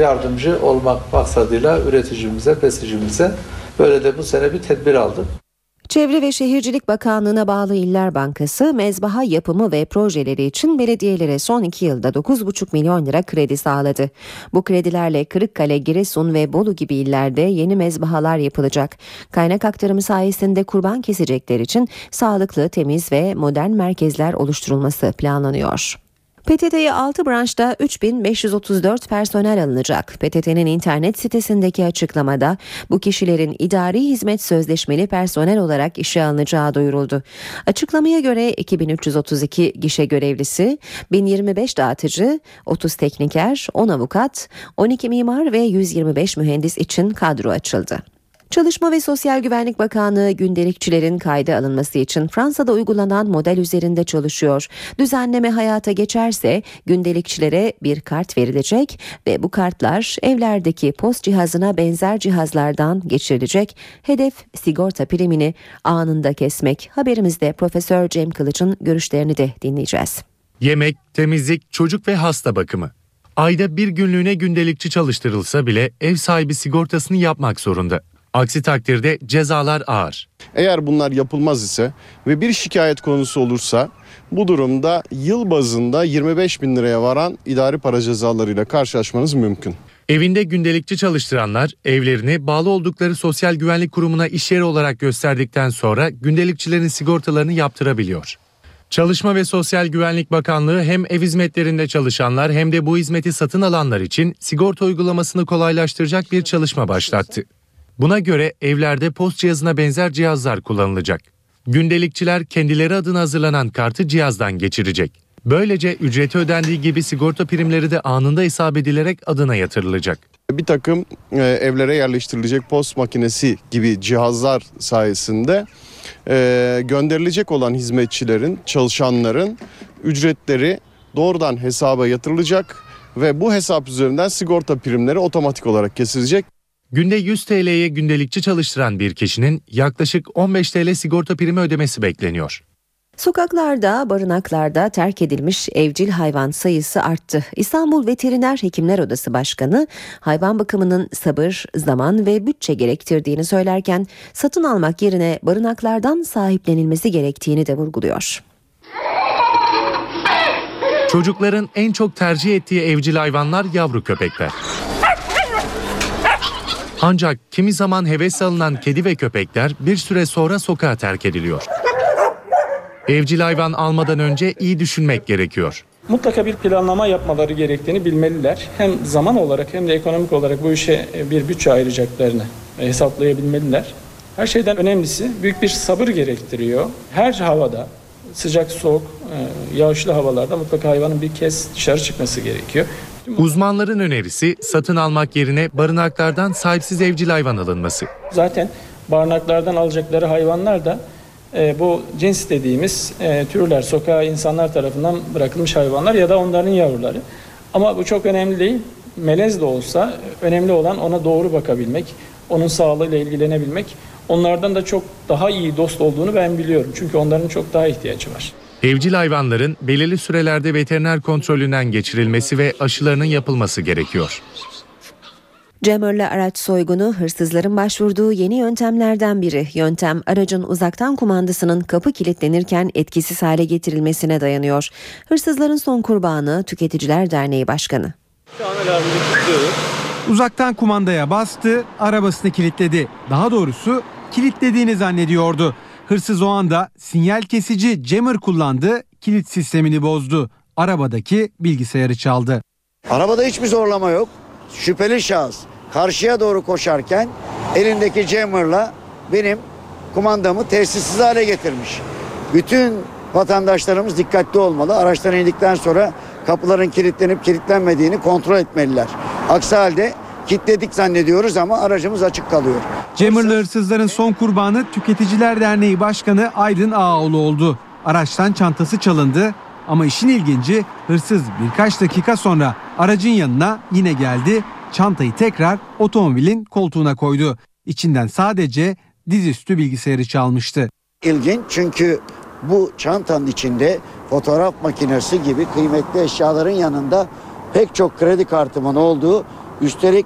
yardımcı olmak maksadıyla üreticimize, besicimize böyle de bu sene bir tedbir aldık. Çevre ve Şehircilik Bakanlığı'na bağlı İller Bankası mezbaha yapımı ve projeleri için belediyelere son iki yılda 9,5 milyon lira kredi sağladı. Bu kredilerle Kırıkkale, Giresun ve Bolu gibi illerde yeni mezbahalar yapılacak. Kaynak aktarımı sayesinde kurban kesecekler için sağlıklı, temiz ve modern merkezler oluşturulması planlanıyor. PTT'ye 6 branşta 3534 personel alınacak. PTT'nin internet sitesindeki açıklamada bu kişilerin idari hizmet sözleşmeli personel olarak işe alınacağı duyuruldu. Açıklamaya göre 2332 gişe görevlisi, 1025 dağıtıcı, 30 tekniker, 10 avukat, 12 mimar ve 125 mühendis için kadro açıldı. Çalışma ve Sosyal Güvenlik Bakanlığı gündelikçilerin kayda alınması için Fransa'da uygulanan model üzerinde çalışıyor. Düzenleme hayata geçerse gündelikçilere bir kart verilecek ve bu kartlar evlerdeki post cihazına benzer cihazlardan geçirilecek. Hedef sigorta primini anında kesmek. Haberimizde Profesör Cem Kılıç'ın görüşlerini de dinleyeceğiz. Yemek, temizlik, çocuk ve hasta bakımı. Ayda bir günlüğüne gündelikçi çalıştırılsa bile ev sahibi sigortasını yapmak zorunda. Aksi takdirde cezalar ağır. Eğer bunlar yapılmaz ise ve bir şikayet konusu olursa bu durumda yıl bazında 25 bin liraya varan idari para cezalarıyla karşılaşmanız mümkün. Evinde gündelikçi çalıştıranlar evlerini bağlı oldukları sosyal güvenlik kurumuna iş yeri olarak gösterdikten sonra gündelikçilerin sigortalarını yaptırabiliyor. Çalışma ve Sosyal Güvenlik Bakanlığı hem ev hizmetlerinde çalışanlar hem de bu hizmeti satın alanlar için sigorta uygulamasını kolaylaştıracak bir çalışma başlattı. Buna göre evlerde post cihazına benzer cihazlar kullanılacak. Gündelikçiler kendileri adına hazırlanan kartı cihazdan geçirecek. Böylece ücreti ödendiği gibi sigorta primleri de anında hesap edilerek adına yatırılacak. Bir takım e, evlere yerleştirilecek post makinesi gibi cihazlar sayesinde e, gönderilecek olan hizmetçilerin, çalışanların ücretleri doğrudan hesaba yatırılacak ve bu hesap üzerinden sigorta primleri otomatik olarak kesilecek. Günde 100 TL'ye gündelikçi çalıştıran bir kişinin yaklaşık 15 TL sigorta primi ödemesi bekleniyor. Sokaklarda, barınaklarda terk edilmiş evcil hayvan sayısı arttı. İstanbul Veteriner Hekimler Odası Başkanı hayvan bakımının sabır, zaman ve bütçe gerektirdiğini söylerken satın almak yerine barınaklardan sahiplenilmesi gerektiğini de vurguluyor. Çocukların en çok tercih ettiği evcil hayvanlar yavru köpekler. Ancak kimi zaman heves alınan kedi ve köpekler bir süre sonra sokağa terk ediliyor. Evcil hayvan almadan önce iyi düşünmek gerekiyor. Mutlaka bir planlama yapmaları gerektiğini bilmeliler. Hem zaman olarak hem de ekonomik olarak bu işe bir bütçe ayıracaklarını hesaplayabilmeliler. Her şeyden önemlisi büyük bir sabır gerektiriyor. Her havada sıcak, soğuk, yağışlı havalarda mutlaka hayvanın bir kez dışarı çıkması gerekiyor. Uzmanların önerisi satın almak yerine barınaklardan sahipsiz evcil hayvan alınması. Zaten barınaklardan alacakları hayvanlar da e, bu cins dediğimiz e, türler sokağa insanlar tarafından bırakılmış hayvanlar ya da onların yavruları. Ama bu çok önemli değil. Melez de olsa önemli olan ona doğru bakabilmek, onun sağlığıyla ilgilenebilmek. Onlardan da çok daha iyi dost olduğunu ben biliyorum. Çünkü onların çok daha ihtiyacı var. Evcil hayvanların belirli sürelerde veteriner kontrolünden geçirilmesi ve aşılarının yapılması gerekiyor. Cemörle araç soygunu hırsızların başvurduğu yeni yöntemlerden biri. Yöntem aracın uzaktan kumandasının kapı kilitlenirken etkisiz hale getirilmesine dayanıyor. Hırsızların son kurbanı Tüketiciler Derneği Başkanı. Uzaktan kumandaya bastı, arabasını kilitledi. Daha doğrusu kilitlediğini zannediyordu. Hırsız o anda sinyal kesici jammer kullandı, kilit sistemini bozdu. Arabadaki bilgisayarı çaldı. Arabada hiçbir zorlama yok. Şüpheli şahıs karşıya doğru koşarken elindeki jammerla benim kumandamı tesirsiz hale getirmiş. Bütün vatandaşlarımız dikkatli olmalı. Araçtan indikten sonra kapıların kilitlenip kilitlenmediğini kontrol etmeliler. Aksi halde kilitledik zannediyoruz ama aracımız açık kalıyor. Cemırlı hırsızların son kurbanı Tüketiciler Derneği Başkanı Aydın Ağaoğlu oldu. Araçtan çantası çalındı ama işin ilginci hırsız birkaç dakika sonra aracın yanına yine geldi. Çantayı tekrar otomobilin koltuğuna koydu. İçinden sadece dizüstü bilgisayarı çalmıştı. İlginç çünkü bu çantanın içinde fotoğraf makinesi gibi kıymetli eşyaların yanında pek çok kredi kartımın olduğu üstelik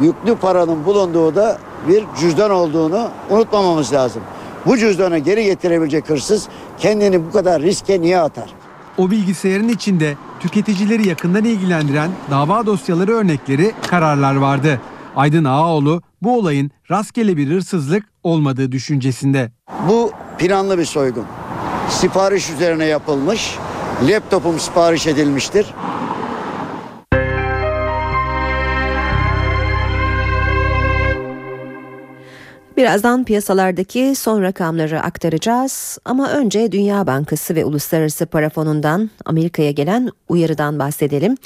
yüklü paranın bulunduğu da bir cüzdan olduğunu unutmamamız lazım. Bu cüzdanı geri getirebilecek hırsız kendini bu kadar riske niye atar? O bilgisayarın içinde tüketicileri yakından ilgilendiren dava dosyaları örnekleri, kararlar vardı. Aydın Ağaoğlu bu olayın rastgele bir hırsızlık olmadığı düşüncesinde. Bu planlı bir soygun. Sipariş üzerine yapılmış. Laptopum sipariş edilmiştir. Birazdan piyasalardaki son rakamları aktaracağız ama önce Dünya Bankası ve Uluslararası Para Fonu'ndan Amerika'ya gelen uyarıdan bahsedelim.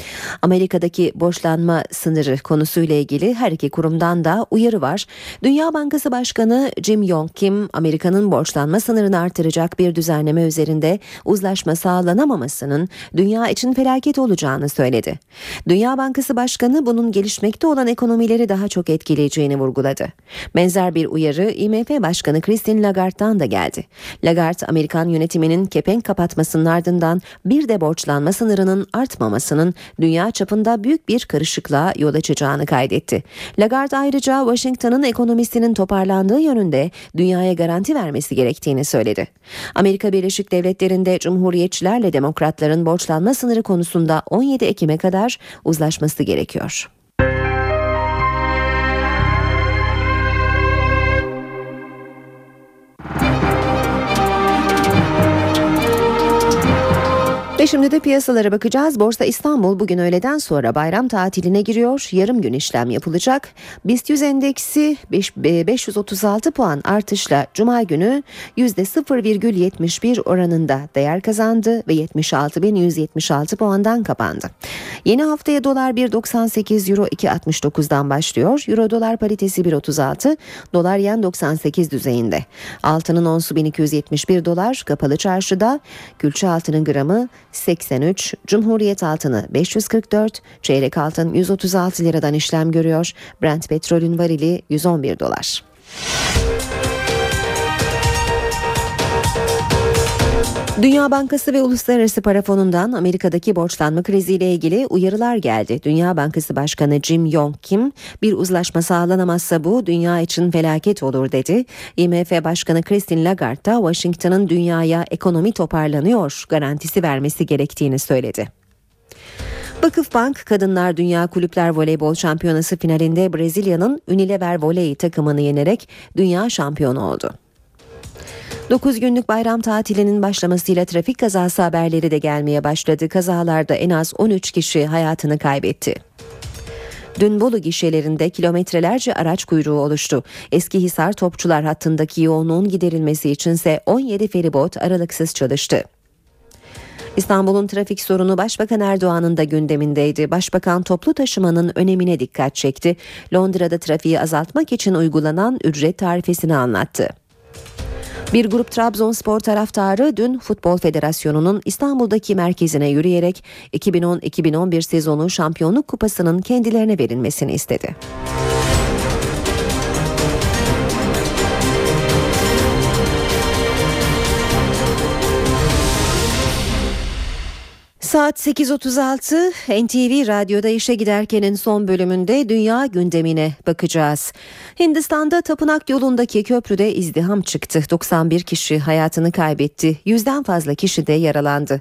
Amerika'daki borçlanma sınırı konusuyla ilgili her iki kurumdan da uyarı var. Dünya Bankası Başkanı Jim Yong Kim, Amerika'nın borçlanma sınırını artıracak bir düzenleme üzerinde uzlaşma sağlanamamasının dünya için felaket olacağını söyledi. Dünya Bankası Başkanı bunun gelişmekte olan ekonomileri daha çok etkileyeceğini vurguladı. Benzer bir uyarı IMF Başkanı Christine Lagarde'dan da geldi. Lagarde, Amerikan yönetiminin kepenk kapatmasının ardından bir de borçlanma sınırının artmamasının dünya çapında büyük bir karışıklığa yol açacağını kaydetti. Lagarde ayrıca Washington'ın ekonomisinin toparlandığı yönünde dünyaya garanti vermesi gerektiğini söyledi. Amerika Birleşik Devletleri'nde Cumhuriyetçilerle Demokratların borçlanma sınırı konusunda 17 Ekim'e kadar uzlaşması gerekiyor. Ve şimdi de piyasalara bakacağız. Borsa İstanbul bugün öğleden sonra bayram tatiline giriyor. Yarım gün işlem yapılacak. BIST 100 endeksi 536 puan artışla Cuma günü %0,71 oranında değer kazandı ve 76.176 puandan kapandı. Yeni haftaya dolar 1.98 euro 2.69'dan başlıyor. Euro dolar paritesi 1.36, dolar yen 98 düzeyinde. Altının onsu 1271 dolar, kapalı çarşıda külçe altının gramı 83, Cumhuriyet altını 544, çeyrek altın 136 liradan işlem görüyor. Brent petrolün varili 111 dolar. Dünya Bankası ve Uluslararası Para Fonu'ndan Amerika'daki borçlanma kriziyle ilgili uyarılar geldi. Dünya Bankası Başkanı Jim Yong Kim bir uzlaşma sağlanamazsa bu dünya için felaket olur dedi. IMF Başkanı Christine Lagarde da Washington'ın dünyaya ekonomi toparlanıyor garantisi vermesi gerektiğini söyledi. Vakıfbank Kadınlar Dünya Kulüpler Voleybol Şampiyonası finalinde Brezilya'nın Unilever Voley takımını yenerek dünya şampiyonu oldu. 9 günlük bayram tatilinin başlamasıyla trafik kazası haberleri de gelmeye başladı. Kazalarda en az 13 kişi hayatını kaybetti. Dün Bolu gişelerinde kilometrelerce araç kuyruğu oluştu. Eski Hisar Topçular hattındaki yoğunluğun giderilmesi içinse 17 feribot aralıksız çalıştı. İstanbul'un trafik sorunu Başbakan Erdoğan'ın da gündemindeydi. Başbakan toplu taşımanın önemine dikkat çekti. Londra'da trafiği azaltmak için uygulanan ücret tarifesini anlattı. Bir grup Trabzonspor taraftarı dün Futbol Federasyonu'nun İstanbul'daki merkezine yürüyerek 2010-2011 sezonu şampiyonluk kupasının kendilerine verilmesini istedi. Saat 8.36 NTV Radyo'da işe giderkenin son bölümünde dünya gündemine bakacağız. Hindistan'da tapınak yolundaki köprüde izdiham çıktı. 91 kişi hayatını kaybetti. Yüzden fazla kişi de yaralandı.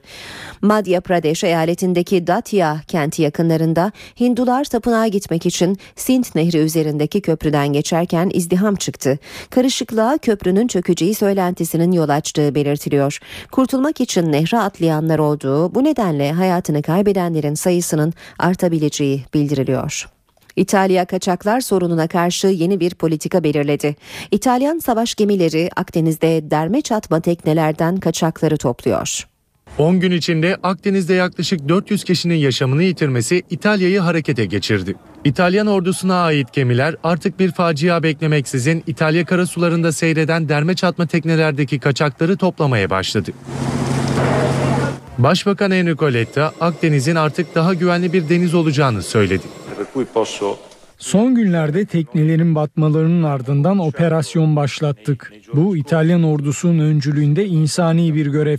Madhya Pradesh eyaletindeki Datia kenti yakınlarında Hindular tapınağa gitmek için Sint Nehri üzerindeki köprüden geçerken izdiham çıktı. Karışıklığa köprünün çökeceği söylentisinin yol açtığı belirtiliyor. Kurtulmak için nehre atlayanlar olduğu bu nedenle hayatını kaybedenlerin sayısının artabileceği bildiriliyor. İtalya kaçaklar sorununa karşı yeni bir politika belirledi. İtalyan savaş gemileri Akdeniz'de derme çatma teknelerden kaçakları topluyor. 10 gün içinde Akdeniz'de yaklaşık 400 kişinin yaşamını yitirmesi İtalya'yı harekete geçirdi. İtalyan ordusuna ait gemiler artık bir facia beklemeksizin İtalya karasularında seyreden derme çatma teknelerdeki kaçakları toplamaya başladı. Başbakan Enrico Letta Akdeniz'in artık daha güvenli bir deniz olacağını söyledi. Son günlerde teknelerin batmalarının ardından operasyon başlattık. Bu İtalyan ordusunun öncülüğünde insani bir görev.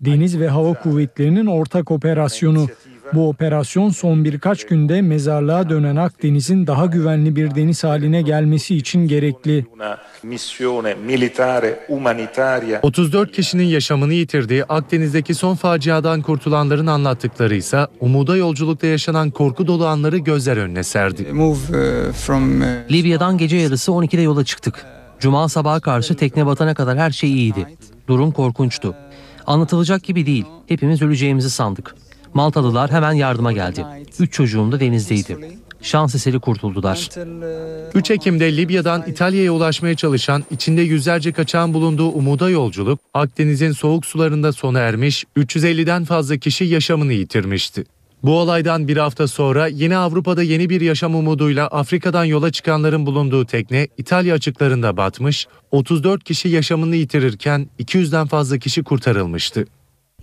Deniz ve Hava Kuvvetleri'nin ortak operasyonu. Bu operasyon son birkaç günde mezarlığa dönen Akdeniz'in daha güvenli bir deniz haline gelmesi için gerekli. 34 kişinin yaşamını yitirdiği Akdeniz'deki son faciadan kurtulanların anlattıkları ise umuda yolculukta yaşanan korku dolu anları gözler önüne serdi. Libya'dan gece yarısı 12'de yola çıktık. Cuma sabaha karşı tekne batana kadar her şey iyiydi. Durum korkunçtu. Anlatılacak gibi değil. Hepimiz öleceğimizi sandık. Maltalılar hemen yardıma geldi. Üç çocuğum da denizdeydi. Şans eseri kurtuldular. 3 Ekim'de Libya'dan İtalya'ya ulaşmaya çalışan içinde yüzlerce kaçağın bulunduğu umuda yolculuk Akdeniz'in soğuk sularında sona ermiş 350'den fazla kişi yaşamını yitirmişti. Bu olaydan bir hafta sonra yine Avrupa'da yeni bir yaşam umuduyla Afrika'dan yola çıkanların bulunduğu tekne İtalya açıklarında batmış, 34 kişi yaşamını yitirirken 200'den fazla kişi kurtarılmıştı.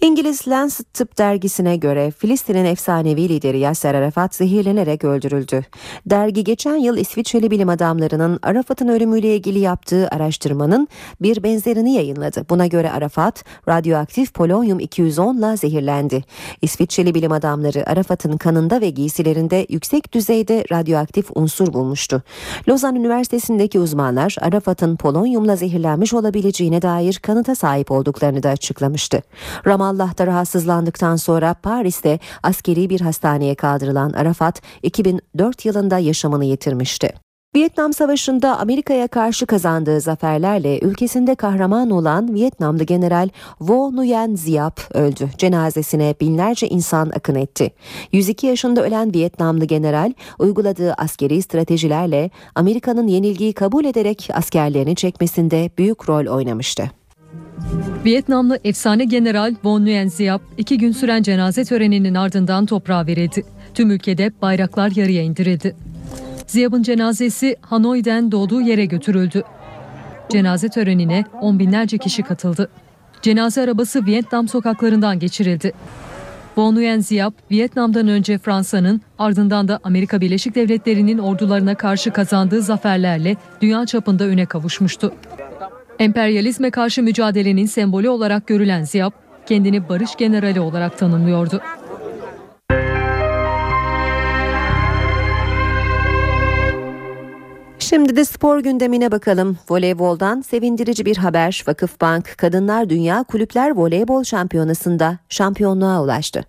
İngiliz Lancet Tıp dergisine göre Filistin'in efsanevi lideri Yasser Arafat zehirlenerek öldürüldü. Dergi geçen yıl İsviçreli bilim adamlarının Arafat'ın ölümüyle ilgili yaptığı araştırmanın bir benzerini yayınladı. Buna göre Arafat radyoaktif polonyum 210 ile zehirlendi. İsviçreli bilim adamları Arafat'ın kanında ve giysilerinde yüksek düzeyde radyoaktif unsur bulmuştu. Lozan Üniversitesi'ndeki uzmanlar Arafat'ın polonyumla zehirlenmiş olabileceğine dair kanıta sahip olduklarını da açıklamıştı. Ramal Ramallah'ta rahatsızlandıktan sonra Paris'te askeri bir hastaneye kaldırılan Arafat 2004 yılında yaşamını yitirmişti. Vietnam Savaşı'nda Amerika'ya karşı kazandığı zaferlerle ülkesinde kahraman olan Vietnamlı General Vo Nguyen Giap öldü. Cenazesine binlerce insan akın etti. 102 yaşında ölen Vietnamlı general uyguladığı askeri stratejilerle Amerika'nın yenilgiyi kabul ederek askerlerini çekmesinde büyük rol oynamıştı. Vietnamlı efsane general Von Nguyen Giap iki gün süren cenaze töreninin ardından toprağa verildi. Tüm ülkede bayraklar yarıya indirildi. Giap'ın cenazesi Hanoi'den doğduğu yere götürüldü. Cenaze törenine on binlerce kişi katıldı. Cenaze arabası Vietnam sokaklarından geçirildi. Von Nguyen Giap, Vietnam'dan önce Fransa'nın ardından da Amerika Birleşik Devletleri'nin ordularına karşı kazandığı zaferlerle dünya çapında öne kavuşmuştu. Emperyalizme karşı mücadelenin sembolü olarak görülen Ziyap, kendini barış generali olarak tanımlıyordu. Şimdi de spor gündemine bakalım. Voleyboldan sevindirici bir haber. Vakıfbank Kadınlar Dünya Kulüpler Voleybol Şampiyonası'nda şampiyonluğa ulaştı.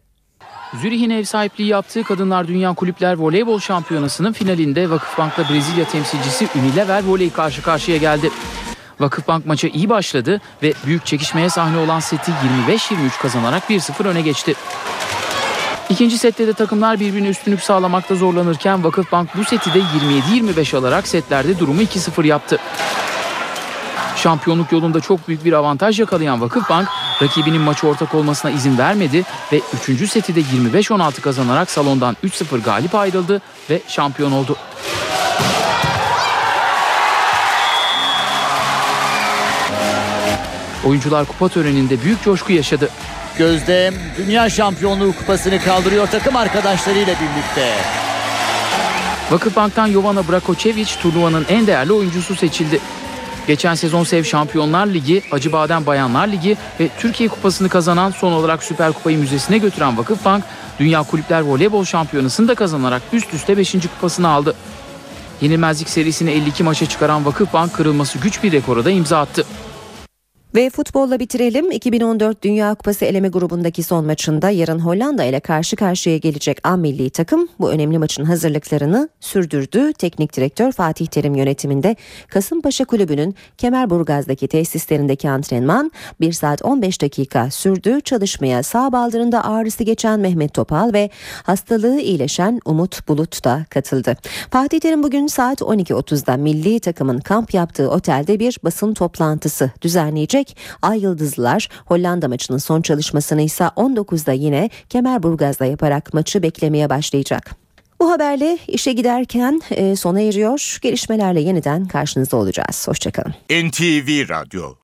Zürih'in ev sahipliği yaptığı Kadınlar Dünya Kulüpler Voleybol Şampiyonası'nın finalinde Vakıfbank'la Brezilya temsilcisi Unilever Voley karşı karşıya geldi. Vakıfbank maça iyi başladı ve büyük çekişmeye sahne olan seti 25-23 kazanarak 1-0 öne geçti. İkinci sette de takımlar birbirine üstünlük sağlamakta zorlanırken Vakıfbank bu seti de 27-25 alarak setlerde durumu 2-0 yaptı. Şampiyonluk yolunda çok büyük bir avantaj yakalayan Vakıfbank rakibinin maçı ortak olmasına izin vermedi ve 3. seti de 25-16 kazanarak salondan 3-0 galip ayrıldı ve şampiyon oldu. Oyuncular kupa töreninde büyük coşku yaşadı. Gözde Dünya Şampiyonluğu kupasını kaldırıyor takım arkadaşlarıyla birlikte. Vakıfbank'tan Jovana Brakočević turnuvanın en değerli oyuncusu seçildi. Geçen sezon Sev Şampiyonlar Ligi, Acıbadem Bayanlar Ligi ve Türkiye Kupası'nı kazanan son olarak Süper Kupayı müzesine götüren Vakıfbank, Dünya Kulüpler Voleybol Şampiyonası'nı da kazanarak üst üste 5. kupasını aldı. Yenilmezlik serisini 52 maça çıkaran Vakıfbank kırılması güç bir rekora da imza attı. Ve futbolla bitirelim. 2014 Dünya Kupası eleme grubundaki son maçında yarın Hollanda ile karşı karşıya gelecek A milli takım bu önemli maçın hazırlıklarını sürdürdü. Teknik direktör Fatih Terim yönetiminde Kasımpaşa Kulübü'nün Kemerburgaz'daki tesislerindeki antrenman 1 saat 15 dakika sürdü. Çalışmaya sağ baldırında ağrısı geçen Mehmet Topal ve hastalığı iyileşen Umut Bulut da katıldı. Fatih Terim bugün saat 12.30'da milli takımın kamp yaptığı otelde bir basın toplantısı düzenleyecek gerçekleşecek. Ay Yıldızlılar Hollanda maçının son çalışmasını ise 19'da yine Kemerburgaz'da yaparak maçı beklemeye başlayacak. Bu haberle işe giderken e, sona eriyor. Gelişmelerle yeniden karşınızda olacağız. Hoşçakalın. NTV Radyo